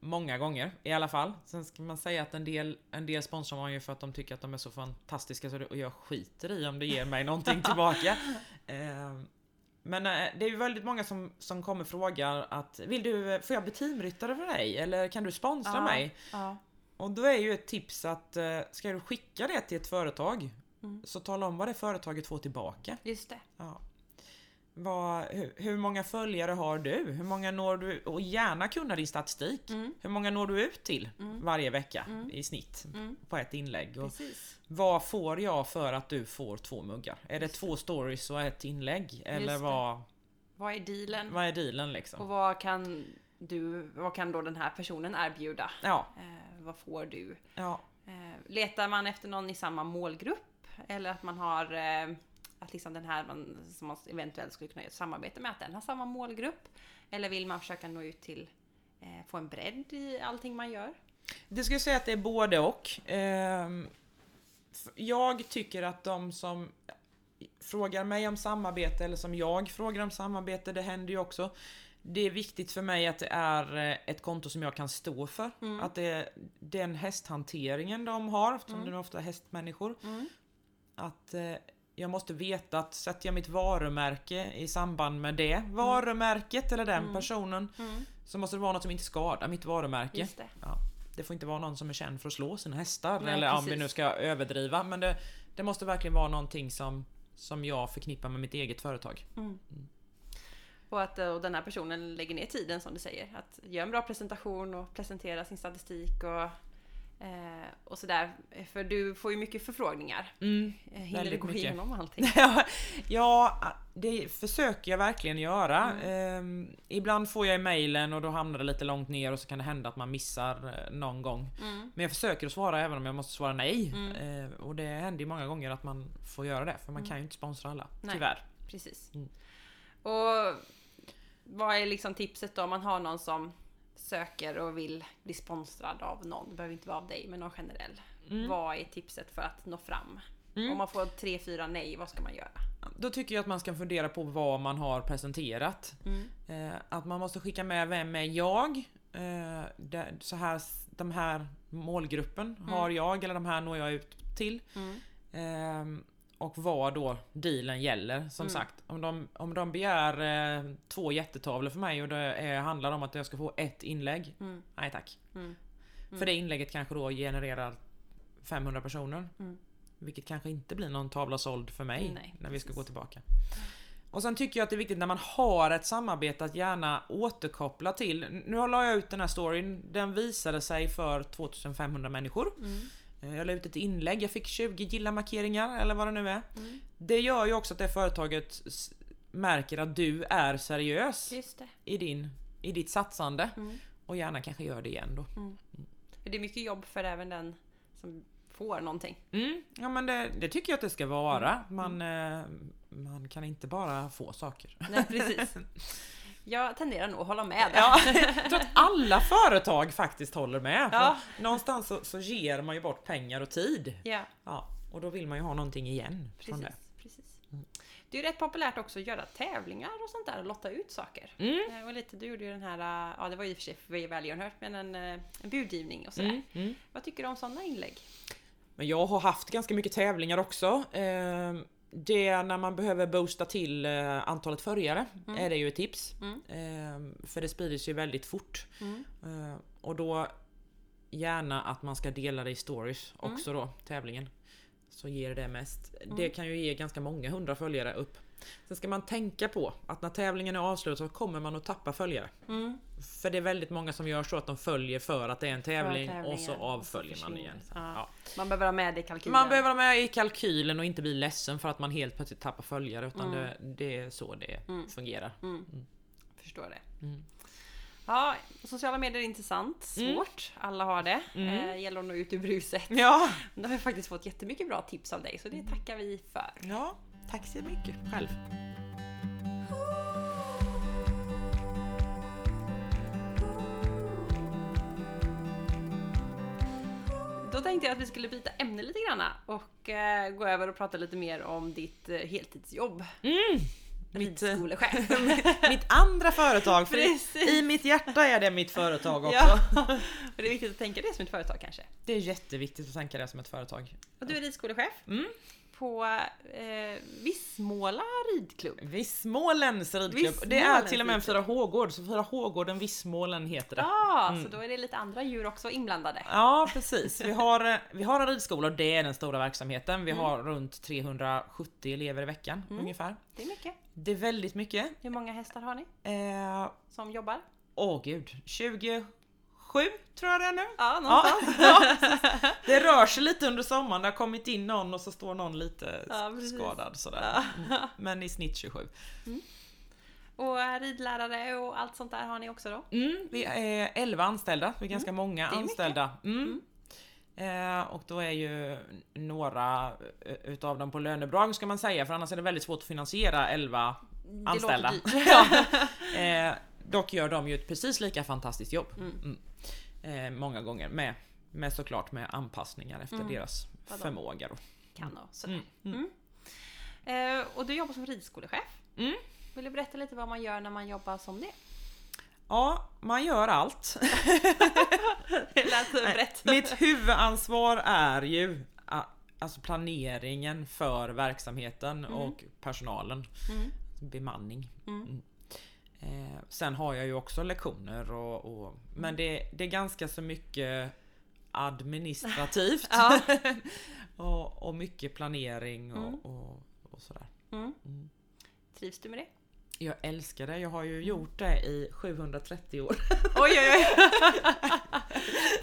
många gånger i alla fall. Sen ska man säga att en del, en del sponsrar man ju för att de tycker att de är så fantastiska så det, och jag skiter i om det ger mig någonting tillbaka. Eh, men eh, det är ju väldigt många som, som kommer och frågar att Vill du, får jag bli teamryttare för dig? Eller kan du sponsra Ja. mig? Ja. Och då är ju ett tips att eh, ska du skicka det till ett företag Mm. så tala om vad det företaget får tillbaka. Just det. Ja. Vad, hur, hur många följare har du? Hur många når du? Och gärna kunna din statistik. Mm. Hur många når du ut till Mm. varje vecka Mm. i snitt Mm. på ett inlägg? Och Precis. vad får jag för att du får två muggar? Är det två stories och ett inlägg? Eller vad, Vad är dealen? vad är dealen liksom? Och vad kan du, vad kan då den här personen erbjuda? Ja, Eh, vad får du? ja, Eh, letar man efter någon i samma målgrupp? Eller att man har eh, att liksom den här man, som man eventuellt skulle kunna göra ett samarbete med, att den har samma målgrupp? Eller vill man försöka nå ut till, eh, få en bredd i allting man gör? Det skulle jag säga att det är både och. F- Jag tycker att de som frågar mig om samarbete eller som jag frågar om samarbete, det händer ju också. Det är viktigt för mig att det är eh, ett konto som jag kan stå för. Mm. Att det är den hästhanteringen de har, eftersom Mm. det är ofta hästmänniskor. Mm. Att eh, jag måste veta att sätter jag mitt varumärke i samband med det varumärket eller den Mm. personen Mm. så måste det vara något som inte skadar mitt varumärke. Just det. Det får inte vara någon som är känd för att slå sina hästar Nej, eller om vi precis. nu ska överdriva men det, det måste verkligen vara någonting som, som jag förknippar med mitt eget företag. Mm. Och att eh, och den här personen lägger ner tiden som du säger. Att göra en bra presentation och presentera sin statistik och, eh, och sådär. För du får ju mycket förfrågningar. Mm. Eh, Hinner du gå mycket. igenom allting? ja, det försöker jag verkligen göra. Mm. Ehm, ibland får jag i mailen och då hamnar det lite långt ner och så kan det hända att man missar eh, någon gång. Mm. Men jag försöker att svara även om jag måste svara nej. Mm. Ehm, och det händer ju många gånger att man får göra det för man Mm. kan ju inte sponsra alla. Nej. Tyvärr. Precis. Mm. Och vad är liksom tipset då om man har någon som söker och vill bli sponsrad av någon? Det behöver inte vara av dig, men någon generell. Mm. Vad är tipset för att nå fram? Mm. Om man får tre, fyra nej, vad ska man göra? Då tycker jag att man ska fundera på vad man har presenterat. Mm. Eh, att man måste skicka med vem är jag? Eh, det, så här, de här målgruppen har jag eller de här når jag ut till. Mm. Och vad då dealen gäller. Som Mm. sagt, om de, om de begär eh, två jättetavlor för mig och det är, handlar om att jag ska få ett inlägg. Mm. Nej tack. Mm. För det inlägget kanske då genererar 500 personer. Mm. Vilket kanske inte blir någon tavla såld för mig Nej, när vi ska gå tillbaka. Och sen tycker jag att det är viktigt när man har ett samarbete att gärna återkoppla till. Nu la jag ut den här storyn, den visade sig för 2500 människor. Mm. Eh, Jag la ut ett inlägg, jag fick 20 gilla-markeringar eller vad det nu är. Mm. Det gör ju också att det företaget märker att du är seriös i, din, i ditt satsande. Mm. Och gärna kanske gör det igen då. För det är mycket jobb för även den som får någonting. Mm, ja men det, det tycker jag att det ska vara. Man, eh, man kan inte bara få saker. Nej, precis. Jag tenderar nog att hålla med där. Ja, jag tror att alla företag faktiskt håller med. Ja. Någonstans så, så ger man ju bort pengar och tid. Ja, Ja, och då vill man ju ha någonting igen precis. det. precis. Det är ju rätt populärt också att göra tävlingar och sånt där och lotta ut saker. Mm. Eh, Och lite, du gjorde ju den här, eh, ja det var i och för sig välgörenhet, men en, eh, en budgivning och sådär. Mm, mm. Vad tycker du om sådana inlägg? Men jag har haft ganska mycket tävlingar också. Det är när man behöver boosta till eh, antalet följare är det ju ett tips. Mm. Eh, För det sprider sig väldigt fort. Mm. Eh, Och då gärna att man ska dela det i stories också då, tävlingen. Så ger det mest. Det kan ju ge ganska många hundra följare upp. Sen ska man tänka på att när tävlingen är avslutad så kommer man att tappa följare. Mm. För det är väldigt många som gör så att de följer för att det är en tävling och så och så avföljer man igen. Ja. ja. Man behöver ha med det i kalkylen. Man behöver vara med i kalkylen och inte bli ledsen för att man helt plötsligt tappar följare utan Mm. det, det är så det fungerar. Mm. Förstår det. Mm. Ja, sociala medier är intressant, svårt. Alla har det. Mm. Eh, gäller att nå ut ur bruset. Ja, Nu har vi faktiskt fått jättemycket bra tips av dig, så det tackar vi för. ja, tack så mycket själv. Då tänkte jag att vi skulle byta ämne lite grann och eh, gå över och prata lite mer om ditt eh, heltidsjobb. Mm. Mitt, eh, Ridskolechef. mitt andra företag, för i, i mitt hjärta är det mitt företag också. ja, och det är viktigt att tänka det som ett företag kanske. Det är jätteviktigt att tänka det som ett företag. Och du är ridskolechef Mm. På eh, Vissmåla ridklubb. Vissmålens ridklubb. Det är Vissmålens till och med en ridklubb. 4H-gård, så 4H-gården Vissmålen heter det. Ja, Mm. så då är det lite andra djur också inblandade. Ja precis. Vi har, eh, vi har en ridskola och det är den stora verksamheten. Mm. Vi har runt 370 elever i veckan ungefär. Det är mycket. Det är väldigt mycket. Hur många hästar har ni Eh, som jobbar? Åh gud, 27 tror jag det är nu. Ja, Ja, någonstans. ja, precis. det rör sig lite under sommaren, det har kommit in någon och så står någon lite Ja, skadad sådär. Mm. Men i snitt 27. Och eh, ridlärare och allt sånt där har ni också då? Mm, vi är 11 anställda, vi är ganska många Mm. Mycket. anställda. Mm. Eh, och då är ju några eh, utav dem på lönebidrag ska man säga, för annars är det väldigt svårt att finansiera 11 Det anställda. ja. eh, dock gör de ju ett precis lika fantastiskt jobb. Mm. Mm. Eh, många gånger med, med såklart med anpassningar efter Mm. deras Vadå? förmåga. Då. Kan och sådär. Mm. Mm. Mm. Eh, och du jobbar som ridskolechef. Vill du berätta lite vad man gör när man jobbar som det? Ja, man gör allt. Det lät brett. Mitt huvudansvar är ju alltså planeringen för verksamheten och personalen. Bemanning. Mm. Eh, sen har jag ju också lektioner och, och men det, det är ganska så mycket administrativt. Ja. och, och mycket planering och, Mm. och, och sådär. Mm. Mm. Trivs du med det? Jag älskar det, jag har ju gjort det i 730 år. Oj oj oj!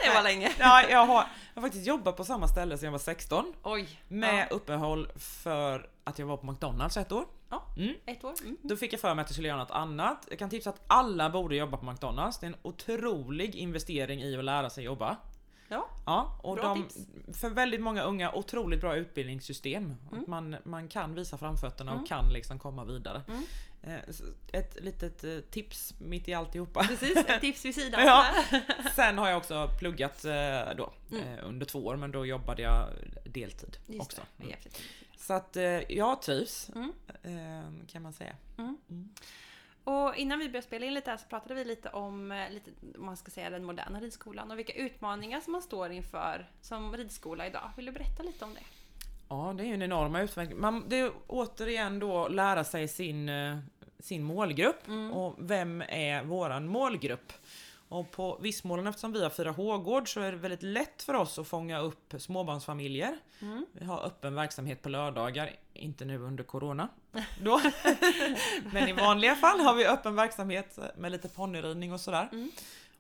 det var länge. Ja, jag, har, jag har faktiskt jobbat på samma ställe sedan jag var 16. Oj. Med uppehåll för att jag var på McDonalds ett år. Ja. Mm. Ett år. Mm. Då fick jag för mig att jag skulle göra något annat. Jag kan tipsa att alla borde jobba på McDonalds. Det är en otrolig investering i att lära sig jobba. Ja. Ja, och Bra de, tips. för väldigt många unga otroligt bra utbildningssystem. Mm. Att man, man kan visa framfötterna Mm. och kan liksom komma vidare. Mm. Eh, Ett litet eh, tips mitt i alltihopa. Precis, ett tips vid sidan. Ja. Sen har jag också pluggat eh, då Mm. under två år men då jobbade jag deltid Just också. det, Mm. Så att eh, jag trivs Mm. eh, kan man säga. Och innan vi började spela in lite här så pratade vi lite om, eh, lite, om man ska säga den moderna ridskolan och vilka utmaningar som man står inför som ridskola idag. Vill du berätta lite om det? Ja, det är ju en enorm utveckling. Man, det är återigen då lära sig sin, eh, sin målgrupp Mm. och vem är våran målgrupp? Och på Vissmålen, eftersom vi har Fyra Hågård, så är det väldigt lätt för oss att fånga upp småbarnsfamiljer. Mm. Vi har öppen verksamhet på lördagar, inte nu under Corona. Då. Men i vanliga fall har vi öppen verksamhet med lite ponnyridning och sådär. Mm.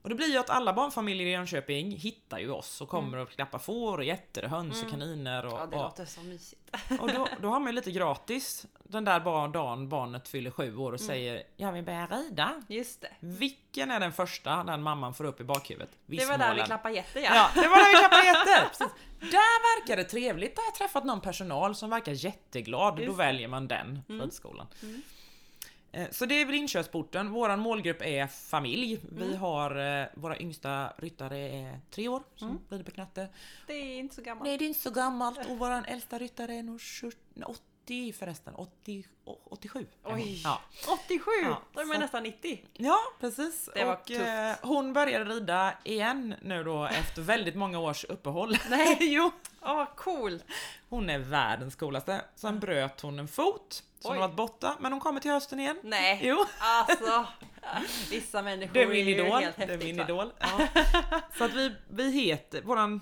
Och det blir ju att alla barnfamiljer i Jönköping hittar ju oss och kommer och klappar får och getter och höns och kaniner. Och, Mm. Ja, det låter så mysigt. och då, då har man ju lite gratis den där bar- dagen barnet fyller sju år och Mm. säger Jag vill börja rida. Just det. Vilken är den första den mamman får upp i bakhuvudet? Det var där vi klappade getter Ja, det var där vi klappade! Precis. Där verkar det trevligt. Där har jag träffat någon personal som verkar jätteglad. Då Just det. väljer man den Mm. ridskolan. Eh, Så det är väl inkörsporten. Våran målgrupp är familj. Mm. Vi har eh, våra yngsta ryttare är tre år som Mm. rider på knatte. Det är inte så gammalt. Nej, det är inte så gammalt och våran äldsta ryttare är nog 20 80 förresten. 80, 87. är hon. Oj. Ja. 87! Ja, Då är man så- nästan 90. ja, precis. Det var och tufft. eh, hon började rida igen nu då efter väldigt många års uppehåll. Nej. jo. Åh, cool! Hon är världens coolaste. Sen bröt hon en fot, så hon Oj. har varit borta, men hon kommer till hösten igen. Nej, Jo, alltså. Vissa människor det är min ju helt Det är häftigt, min idol. Ja. Så att vi, vi heter, våran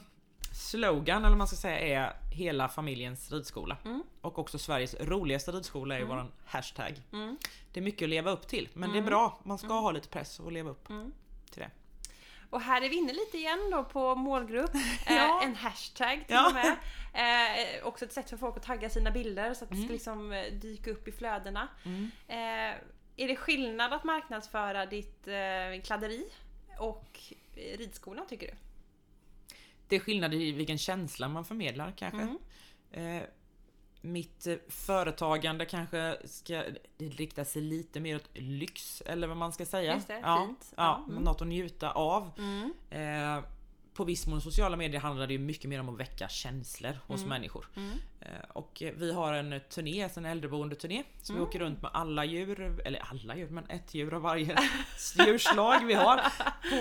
slogan, eller vad man ska säga, är hela familjens ridskola. Mm. Och också Sveriges roligaste ridskola är ju våran hashtag. Mm. Det är mycket att leva upp till, men det är bra. Man ska ha lite press och leva upp Mm. till det. Och här är vi inne lite igen då på målgrupp. Ja. Eh, en hashtag till Ja. och med. Eh, också ett sätt för folk att tagga sina bilder så att det Mm. ska liksom eh, dyka upp i flödena. Mm. Eh, är det skillnad att marknadsföra ditt eh, kladderi och eh, ridskolan tycker du? Det är skillnad i vilken känsla man förmedlar kanske. Mm. Eh, mitt eh, företagande kanske ska rikta sig lite mer åt lyx eller vad man ska säga. Just det, ja, fint. Ja, mm. Något att njuta av. Mm. Eh, på Vismon sociala medier handlar det ju mycket mer om att väcka känslor hos Mm. människor. Mm. Eh, och vi har en turné, en äldreboendeturné, som Mm. vi åker runt med alla djur, eller alla djur, men ett djur av varje djurslag vi har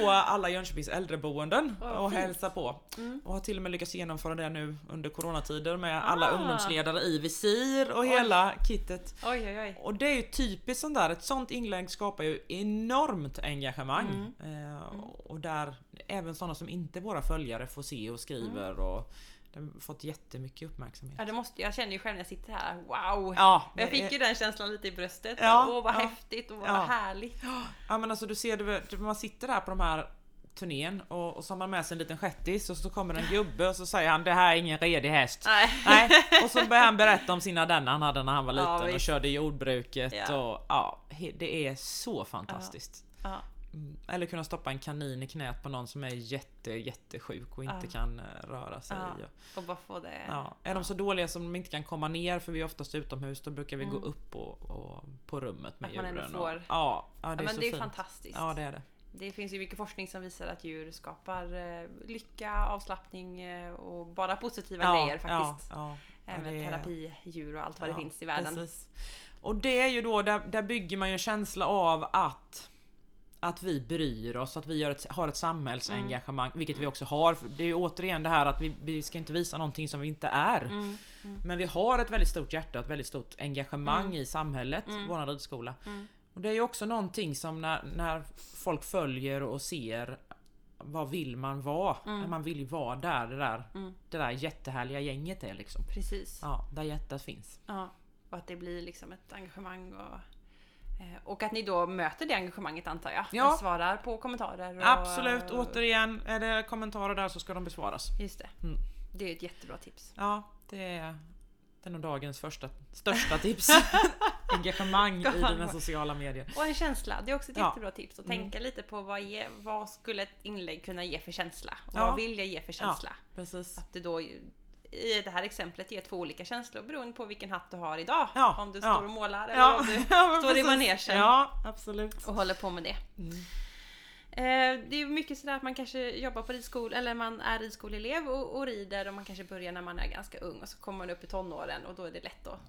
på alla Jönköpings äldreboenden och fint. hälsa på. Mm. Och har till och med lyckats genomföra det nu under coronatider med alla Ah. ungdomsledare i visir och Oj. hela kittet. Oj oj. Och det är ju typiskt sånt där, ett sånt inlägg skapar ju enormt engagemang. Mm. Eh, och där även sådana som inte våra följare får se och skriver Mm. och det har fått jättemycket uppmärksamhet. Ja, det måste, jag känner ju själv när jag sitter här, wow! Ja, jag det fick är- ju den känslan lite i bröstet. Ja, Åh vad ja. häftigt och vad Ja. härligt. Ja men alltså du ser, du, du, man sitter där på de här turnén och, och så har man med sig en liten shettis och så kommer en gubbe och så säger han det här är ingen redig häst. Nej. Nej. Och så börjar han berätta om sina den han hade när han var Ja, liten och visst. körde jordbruket Ja. och ja, det är så fantastiskt. Ja. Mm. Eller kunna stoppa en kanin i knät på någon som är jätte jättesjuk och inte Ja. kan eh, röra sig. Ja. Och, bara få det. ja. Är de så dåliga som de inte kan komma ner för vi är oftast utomhus då brukar vi Mm. gå upp och, och på rummet med Att man ändå djuren. får- Och, ja, ja, det Ja, är men så det är fint. fantastiskt. Ja det är det. Det finns ju mycket forskning som visar att djur skapar eh, lycka, avslappning eh, och bara positiva ja, grejer faktiskt. Ja, ja. Ja, Även är- terapidjur och allt vad det ja, finns i världen. Precis. Och det är ju då, där, där bygger man ju en känsla av att att vi bryr oss, att vi gör ett, har ett samhällsengagemang, Mm. vilket vi också har. Det är ju återigen det här att vi, vi ska inte visa någonting som vi inte är. Mm. Men vi har ett väldigt stort hjärta, ett väldigt stort engagemang Mm. i samhället, Mm. vår ridskola. Mm. Och det är ju också någonting som när, när folk följer och ser vad vill man vara? Mm. Man vill ju vara där det där, Mm. det där jättehärliga gänget är liksom. Precis. Ja, där hjärtat finns. Ja, och att det blir liksom ett engagemang och, och att ni då möter det engagemanget antar jag? Ja. Svarar på kommentarer? Och, Absolut, återigen, är det kommentarer där så ska de besvaras. Just det. Mm. Det är ett jättebra tips. Ja, det är, det är nog dagens första, största tips. Engagemang i dina sociala medier. Och en känsla, det är också ett Ja. jättebra tips. Att Mm. tänka lite på vad, ge, vad skulle ett inlägg kunna ge för känsla? Och Ja. vad vill jag ge för känsla? Precis. Att det då i det här exemplet ger två olika känslor beroende på vilken hatt du har idag. Ja, Om du ja. står och målar eller Ja, om du står i manegen. Ja, absolut. och håller på med det. Mm. Eh, det är mycket sådär att man kanske jobbar på ridskola eller man är ridskoleelev och, och rider och man kanske börjar när man är ganska ung och så kommer man upp i tonåren och då är det lätt att,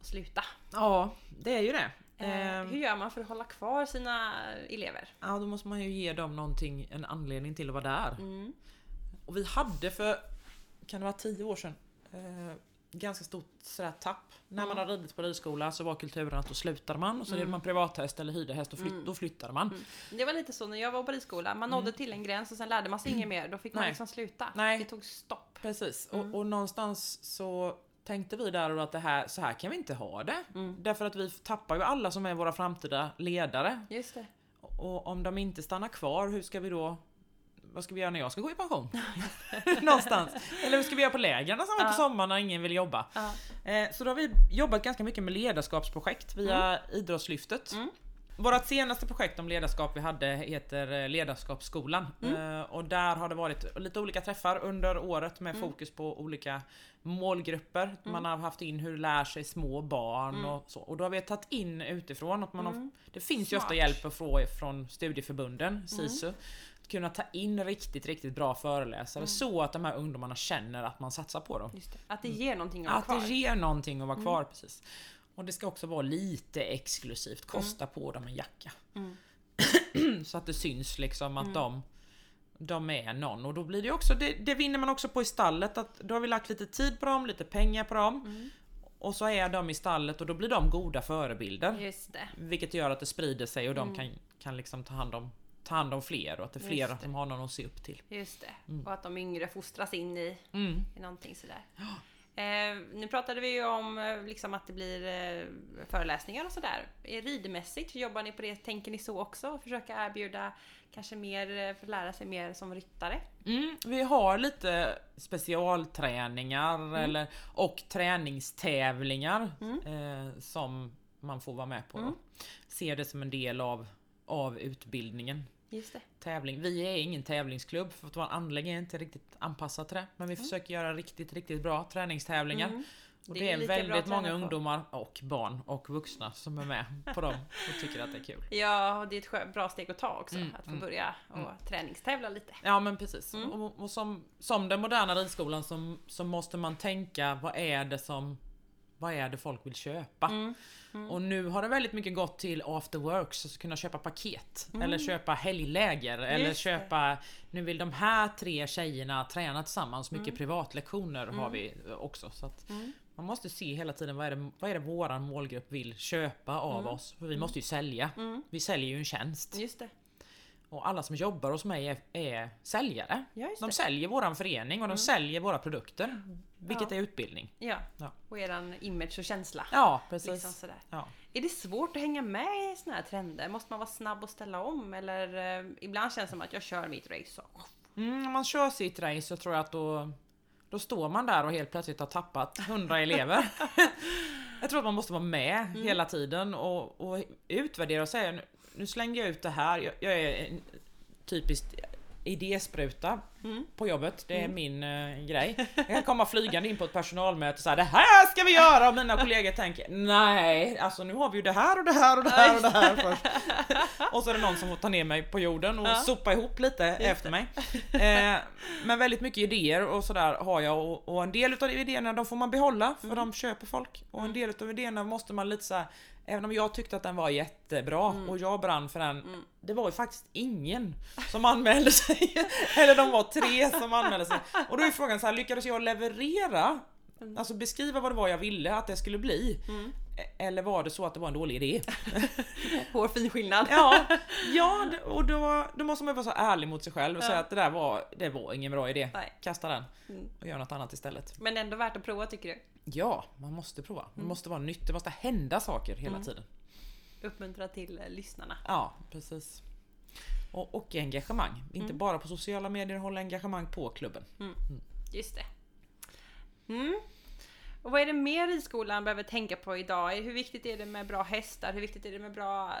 att sluta. Ja, det är ju det. Eh, Ehm, hur gör man för att hålla kvar sina elever? Ja, då måste man ju ge dem någonting, en anledning till att vara där. Mm. Och vi hade för, kan det vara tio år sedan, eh, ganska stort sådär tapp. När man Mm. har ridit på ridskola så var kulturen att då slutade man och så Mm. red man privathäst eller hyrde häst och flytt, Mm. då flyttade man. Mm. Det var lite så när jag var på ridskola. Man nådde till en gräns och sen lärde man sig inget mer. Då fick man Nej. liksom sluta. Nej. Det tog stopp. Precis, Mm. och, och någonstans så tänkte vi där och att det här, så här kan vi inte ha det. Mm. Därför att vi tappar ju alla som är våra framtida ledare. Just det. Och om de inte stannar kvar, hur ska vi då vad ska vi göra när jag ska gå i pension? Någonstans. Eller hur ska vi göra på lägren som är Ja. på sommaren när ingen vill jobba? Ja. Eh, så då har vi jobbat ganska mycket med ledarskapsprojekt via Idrottslyftet. Mm. Vårt senaste projekt om ledarskap vi hade heter eh, Ledarskapsskolan. Mm. Eh, och där har det varit lite olika träffar under året med Mm. fokus på olika målgrupper. Man har haft in hur lär sig små barn Mm. och så. Och då har vi tagit in utifrån att man har, Mm. det finns ju ofta Smart. hjälp att få från studieförbunden, SISU. Att kunna ta in riktigt, riktigt bra föreläsare Mm. så att de här ungdomarna känner att man satsar på dem. Det. Att det ger någonting att Att kvar. det ger någonting att vara kvar precis. Och det ska också vara lite exklusivt, kosta på dem en jacka. Mm. Så att det syns liksom att Mm. de, de är någon. Och då blir det också, det, det vinner man också på i stallet, att då har vi lagt lite tid på dem, lite pengar på dem. Mm. Och så är de i stallet och då blir de goda förebilder. Vilket gör att det sprider sig och de Mm. kan, kan liksom ta hand om ta hand om fler och att det är fler som har någon att se upp till. Just det. Mm. Och att de yngre fostras in i, Mm. i någonting sådär. Eh, nu pratade vi ju om eh, liksom att det blir eh, föreläsningar och sådär. Eh, Ridmässigt, jobbar ni på det? Tänker ni så också? Försöka erbjuda kanske mer, eh, för att lära sig mer som ryttare? Mm, vi har lite specialträningar eller, och träningstävlingar Mm. eh, som man får vara med på. Mm. Ser det som en del av, av utbildningen. Just det. Tävling. Vi är ingen tävlingsklubb för att vår anläggning är inte riktigt anpassad till det. Men vi försöker göra riktigt, riktigt bra träningstävlingar. Mm. Och Det det, är är väldigt många ungdomar och barn och vuxna som är med på dem och tycker att det är kul. Ja, och det är ett bra steg att ta också. Mm, att få mm, börja och mm. träningstävla lite. Ja men precis. Mm. Och, och som, som den moderna ridskolan så måste man tänka vad är det som vad är det folk vill köpa? Mm. Mm. Och nu har det väldigt mycket gått till after works, alltså kunna köpa paket. Mm. Eller köpa helgläger. Eller Just det. köpa, nu vill de här tre tjejerna träna tillsammans, mycket Mm. privatlektioner har Mm. vi också. Så Mm. man måste se hela tiden vad är det, vad är det våran målgrupp vill köpa av Mm. oss. För vi måste ju sälja. Mm. Vi säljer ju en tjänst. Just det. Och alla som jobbar hos mig är, är säljare. De säljer våran förening och de Mm. säljer våra produkter. Vilket Ja. är utbildning. Ja. Ja. Och eran image och känsla. Ja, precis. Liksom sådär. Ja. Är det svårt att hänga med i såna här trender? Måste man vara snabb och ställa om? Eller eh, ibland känns det som att jag kör mitt race så. Mm, om man kör sitt race så tror jag att då, då står man där och helt plötsligt har tappat 100 elever. jag tror att man måste vara med Mm. hela tiden och, och utvärdera och säga nu, nu slängde jag ut det här. Jag, jag är en typiskt idéspruta Mm. på jobbet. Det är Mm. min eh, grej. Jag kan komma flygande in på ett personalmöte och säga det här ska vi göra och mina kollegor tänker nej, alltså nu har vi ju det här och det här och det här och det här först. Och så är det någon som får ta ner mig på jorden och Ja. sopa ihop lite efter mig. Eh, men väldigt mycket idéer och sådär har jag och, och en del de idéerna de får man behålla för Mm. de köper folk. Och en del utav idéerna måste man lite såhär Även om jag tyckte att den var jättebra Mm. och jag brann för den Mm. Det var ju faktiskt ingen som anmälde sig. Eller de var tre som anmälde sig. Och då är frågan så här, lyckades jag leverera? Mm. Alltså beskriva vad det var jag ville att det skulle bli. Mm. E- Eller var det så att det var en dålig idé? Hårfin skillnad. Ja, ja och då, då måste man vara så ärlig mot sig själv och Ja. säga att det där var, det var ingen bra idé. Nej. Kasta den Mm. och gör något annat istället. Men ändå värt att prova tycker du? Ja, man måste prova. Det Mm. måste vara nytt, det måste hända saker hela Mm. tiden. Uppmuntra till eh, lyssnarna. Ja, precis. Och, och engagemang. Inte Mm. bara på sociala medier, hålla engagemang på klubben. Just det. Och vad är det mer ridskolan behöver tänka på idag? Hur viktigt är det med bra hästar? Hur viktigt är det med bra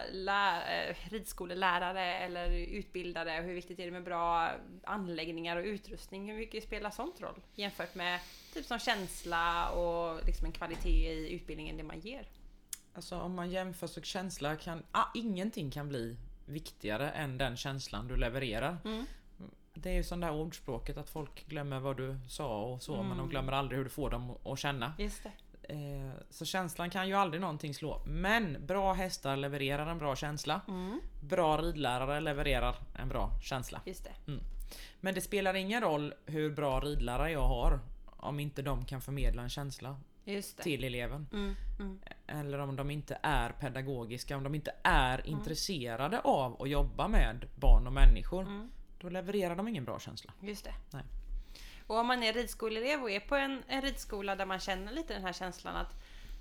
eh, ridskolelärare eller utbildare? Hur viktigt är det med bra anläggningar och utrustning? Hur mycket spelar sånt roll? Jämfört med typ som känsla och liksom en kvalitet i utbildningen det man ger. Alltså om man jämför så känsla kan... Ah, ingenting kan bli viktigare än den känslan du levererar. Mm. Det är ju sån där ordspråket att folk glömmer vad du sa och så men de Mm. glömmer aldrig hur du får dem att känna. Just det. Eh, så känslan kan ju aldrig någonting slå. Men bra hästar levererar en bra känsla. Mm. Bra ridlärare levererar en bra känsla. Just det. Men det spelar ingen roll hur bra ridlärare jag har om inte de kan förmedla en känsla till eleven. Mm, mm. Eller om de inte är pedagogiska, om de inte är Mm. intresserade av att jobba med barn och människor. Mm. Då levererar de ingen bra känsla. Just det. Nej. Och om man är ridskoleelev och är på en, en ridskola där man känner lite den här känslan att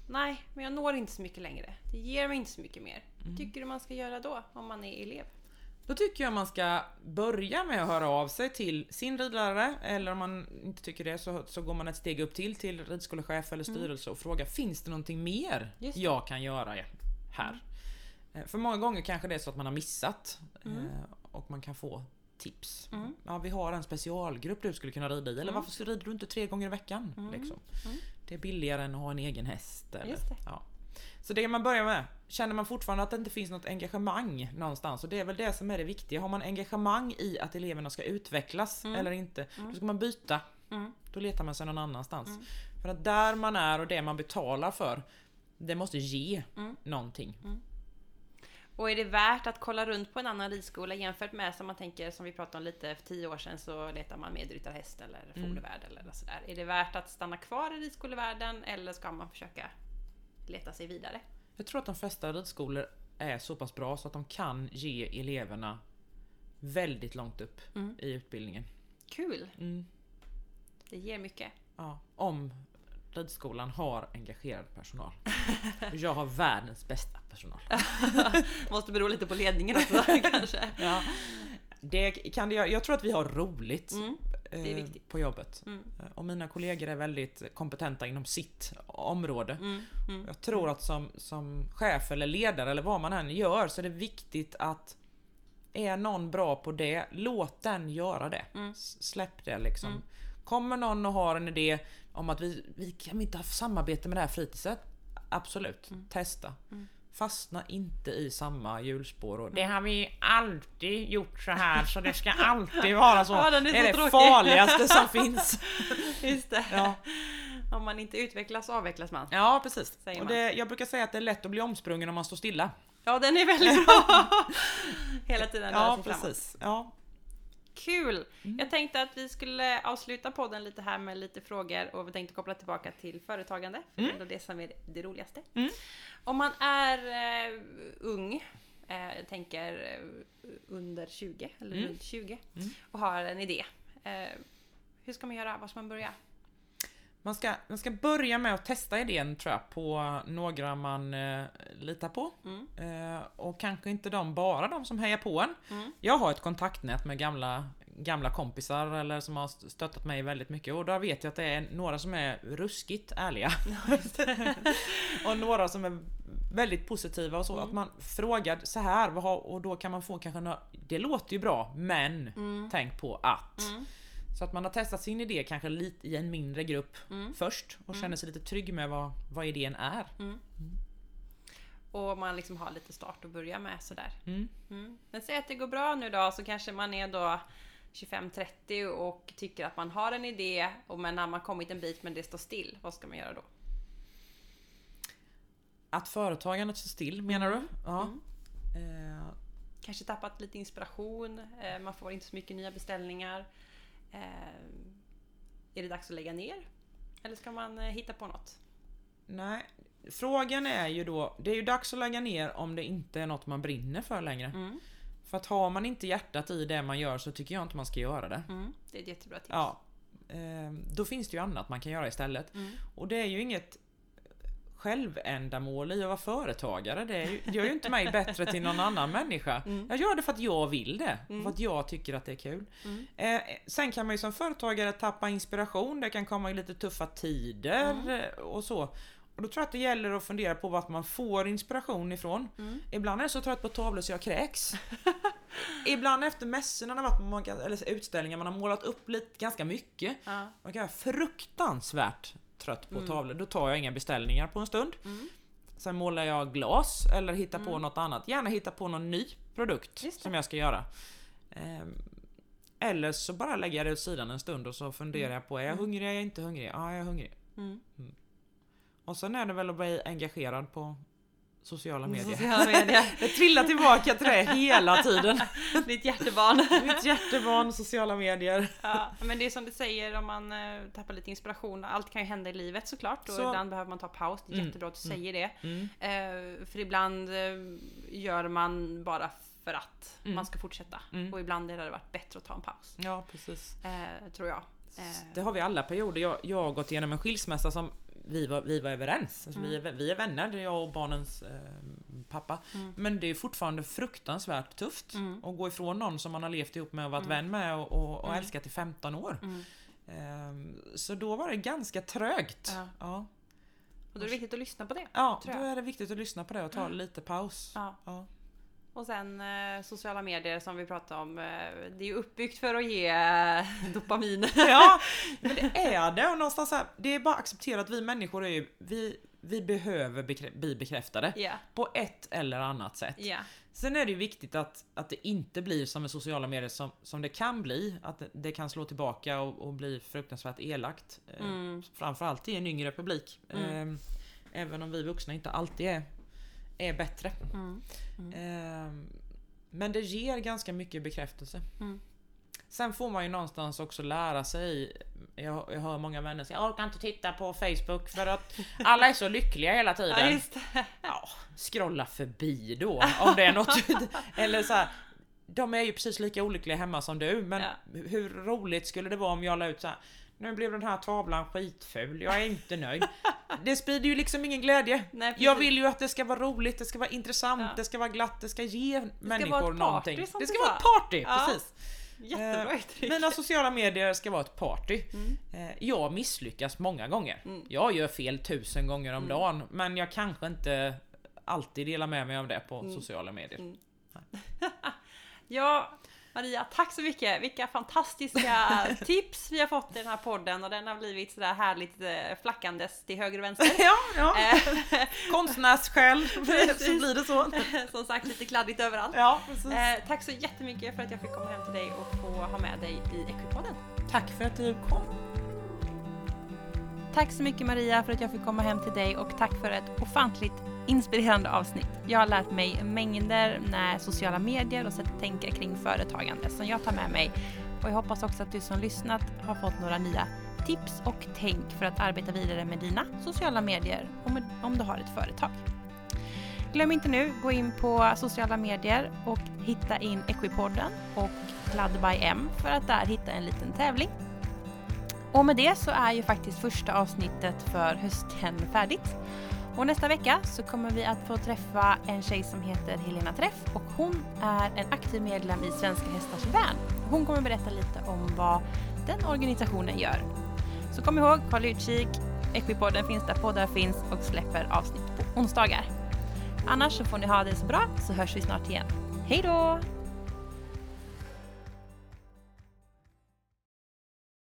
nej, men jag når inte så mycket längre. Det ger mig inte så mycket mer. Mm. Tycker du man ska göra då om man är elev? Då tycker jag man ska börja med att höra av sig till sin ridlärare eller om man inte tycker det så, så går man ett steg upp till till ridskolechef eller styrelse och frågar finns det någonting mer Mm. Det. jag kan göra här? Eh, För många gånger kanske det är så att man har missat Mm. eh, och man kan få tips. Ja, vi har en specialgrupp du skulle kunna rida i eller Mm. varför rider du inte tre gånger i veckan? Liksom. Det är billigare än att ha en egen häst. Eller, Just det. Ja. Så det man börjar med, känner man fortfarande att det inte finns något engagemang någonstans och det är väl det som är det viktiga. Har man engagemang i att eleverna ska utvecklas eller inte, då ska man byta. Mm. Då letar man sig någon annanstans. För att där man är och det man betalar för, det måste ge Mm. någonting. Och är det värt att kolla runt på en annan ridskola jämfört med som man tänker, som vi pratade om lite för tio år sedan, så letar man medryttarhäst eller Mm. fodervärd eller sådär. Är det värt att stanna kvar i ridskolevärlden eller ska man försöka leta sig vidare? Jag tror att de flesta ridskolor är så pass bra så att de kan ge eleverna väldigt långt upp Mm. i utbildningen. Kul! Mm. Det ger mycket. Ja, om ridskolan har engagerad personal. Och jag har världens bästa personal. Måste bero lite på ledningen också kanske. Ja. Det kan det. Jag tror att vi har roligt Mm, eh, på jobbet. Mm. Eh, Och mina kollegor är väldigt kompetenta inom sitt område. Mm, mm. Jag tror att som, som chef eller ledare eller vad man än gör så är det viktigt att är någon bra på det, låt den göra det. Mm. Släpp det liksom. Mm. Kommer någon och har en idé om att vi, vi kan inte ha samarbete med det här fritidset? Absolut, testa. Mm. Fastna inte i samma hjulspår. Och, det har vi alltid gjort så här så det ska alltid vara så. Ja, är det är det tråkig. farligaste som finns. Just det. Ja. Om man inte utvecklas avvecklas man. Ja precis. Och man. det, jag brukar säga att det är lätt att bli omsprungen om man står stilla. Ja, den är väldigt bra! Hela tiden Ja framåt. precis. Ja. Kul! Mm. Jag tänkte att vi skulle avsluta podden lite här med lite frågor och vi tänkte koppla tillbaka till företagande. För Det är ändå det som är det roligaste. Mm. Om man är eh, ung, eh, jag tänker eh, under 20 eller Mm. runt 20 Mm. och har en idé. Eh, hur ska man göra? Var ska man börja? Man, ska, man ska börja med att testa idén tror jag på några man eh, litar på. Mm. Eh, och kanske inte de, bara de som hejar på en. Mm. Jag har ett kontaktnät med gamla, gamla kompisar eller som har stöttat mig väldigt mycket och där vet jag att det är några som är ruskigt ärliga. och några som är väldigt positiva och så. Mm. Att man frågar så här och då kan man få kanske några, Det låter ju bra men Mm. tänk på att. Mm. Så att man har testat sin idé kanske lite i en mindre grupp Mm. först och känner sig lite trygg med vad, vad idén är. Och man liksom har lite start att börja med sådär. Mm. Mm. Men säg att det går bra nu då, så kanske man är då 25-30 och tycker att man har en idé, och men när man kommit en bit men det står still, vad ska man göra då? Att företagandet står still menar du? Ja. Mm. Eh, Kanske tappat lite inspiration, eh, man får inte så mycket nya beställningar. Eh, är det dags att lägga ner? Eller ska man eh, hitta på något? nej, frågan är ju då, det är ju dags att lägga ner om det inte är något man brinner för längre. Mm. För att har man inte hjärtat i det man gör så tycker jag inte man ska göra det. Mm. Det är ett jättebra tips. Ja. Eh, då finns det ju annat man kan göra istället. Mm. Och det är ju inget självändamål i att vara företagare. Det gör ju inte mig bättre till någon annan människa. Mm. Jag gör det för att jag vill det. Mm. För att jag tycker att det är kul. Mm. Eh, sen kan man ju som företagare tappa inspiration. Det kan komma i lite tuffa tider Mm. och så. Och då tror jag att det gäller att fundera på vart man får inspiration ifrån. Mm. Ibland är jag så trött på tavlor så jag kräks. Ibland efter mässorna, när många, eller utställningar, man har målat upp lite, ganska mycket. Ja. Man kan vara fruktansvärt trött på Mm. tavlor. Då tar jag inga beställningar på en stund. Mm. Sen målar jag glas eller hittar på Mm. något annat. Gärna hitta på någon ny produkt som jag ska göra. Ehm, eller så bara lägger jag det åt sidan en stund och så funderar jag på, är jag Mm. hungrig, är jag inte hungrig? Ja, jag är hungrig. Mm. Och sen är det väl att bli engagerad på, sociala medier. Sociala medier. Jag trillar tillbaka till det hela tiden. Ditt hjärtebarn. Mitt hjärtebarn, sociala medier. Ja, men det är som du säger om man eh, tappar lite inspiration. Allt kan ju hända i livet såklart och Så- ibland behöver man ta paus. Det är Mm, jättebra att du mm. säger det. Mm. Eh, för ibland eh, gör man bara för att Mm. man ska fortsätta. Mm. Och ibland hade det varit bättre att ta en paus. Ja, precis. Eh, tror jag. Det har vi alla perioder. Jag, jag har gått igenom en skilsmässa som vi var, vi var överens. Alltså vi, är, vi är vänner, det är jag och barnens eh, pappa. Mm. Men det är fortfarande fruktansvärt tufft Mm. att gå ifrån någon som man har levt ihop med och varit Mm. vän med och, och, och Mm. älskat i 15 år. mm. Ehm, så då var det ganska trögt. Ja. Ja. Och då är det viktigt att lyssna på det. Ja, då är det viktigt att lyssna på det och ta lite paus. Ja. Ja. Och sen eh, sociala medier som vi pratade om. Eh, det är ju uppbyggt för att ge eh, dopamin. ja, men det är det. Och någonstans så här, det är bara att acceptera att vi människor är ju, vi, vi behöver bekrä- bli bekräftade. Ja, På ett eller annat sätt. ja. Sen är det ju viktigt att, att det inte blir som med sociala medier som, som det kan bli. Att det, det kan slå tillbaka och, och bli fruktansvärt elakt. Eh, Mm. Framförallt i en yngre publik. Mm. Eh, även om vi vuxna inte alltid är, är bättre. Mm. Eh, men det ger ganska mycket bekräftelse. Mm. Sen får man ju någonstans också lära sig jag, jag hör många vänner säga jag orkar inte titta på Facebook för att alla är så lyckliga hela tiden. Ja. Ja, scrolla förbi då om det är något. Eller så här, de är ju precis lika olyckliga hemma som du, men Ja. hur roligt skulle det vara om jag la ut så här. Nu blev den här tavlan skitful, jag är inte nöjd. Det sprider ju liksom ingen glädje. Nej, Jag vill ju att det ska vara roligt, det ska vara intressant, Ja. det ska vara glatt, det ska ge människor vara ett party, någonting. Det ska vara ett party, Ja. precis. Jättebra Eh. Mina sociala medier ska vara ett party. Mm. Eh, Jag misslyckas många gånger. Mm. Jag gör fel tusen gånger om Mm. dagen, men jag kanske inte alltid delar med mig av det på Mm. sociala medier. Mm. Ja, Maria, tack så mycket. Vilka fantastiska tips vi har fått i den här podden och den har blivit sådär härligt eh, flackandes till höger och vänster. Ja, ja. Eh, Konstnärssjäl, så blir det så. Som sagt, lite kladdigt överallt. Ja, precis. Eh, tack så jättemycket för att jag fick komma hem till dig och få ha med dig i Equipodden. Tack för att du kom. Tack så mycket Maria för att jag fick komma hem till dig och tack för ett ofantligt inspirerande avsnitt. Jag har lärt mig mängder med sociala medier och sätt att tänka kring företagande som jag tar med mig. Och jag hoppas också att du som lyssnat har fått några nya tips och tänk för att arbeta vidare med dina sociala medier om, om du har ett företag. Glöm inte nu, gå in på sociala medier och hitta in Equipodden och Ladd by M för att där hitta en liten tävling. Och med det så är ju faktiskt första avsnittet för hösten färdigt. Och nästa vecka så kommer vi att få träffa en tjej som heter Helena Träff och hon är en aktiv medlem i Svenska Hästars Vän. Hon kommer berätta lite om vad den organisationen gör. Så kom ihåg, håll utkik. Equipodden finns där poddar finns och släpper avsnitt på onsdagar. Annars så får ni ha det så bra så hörs vi snart igen. Hej då!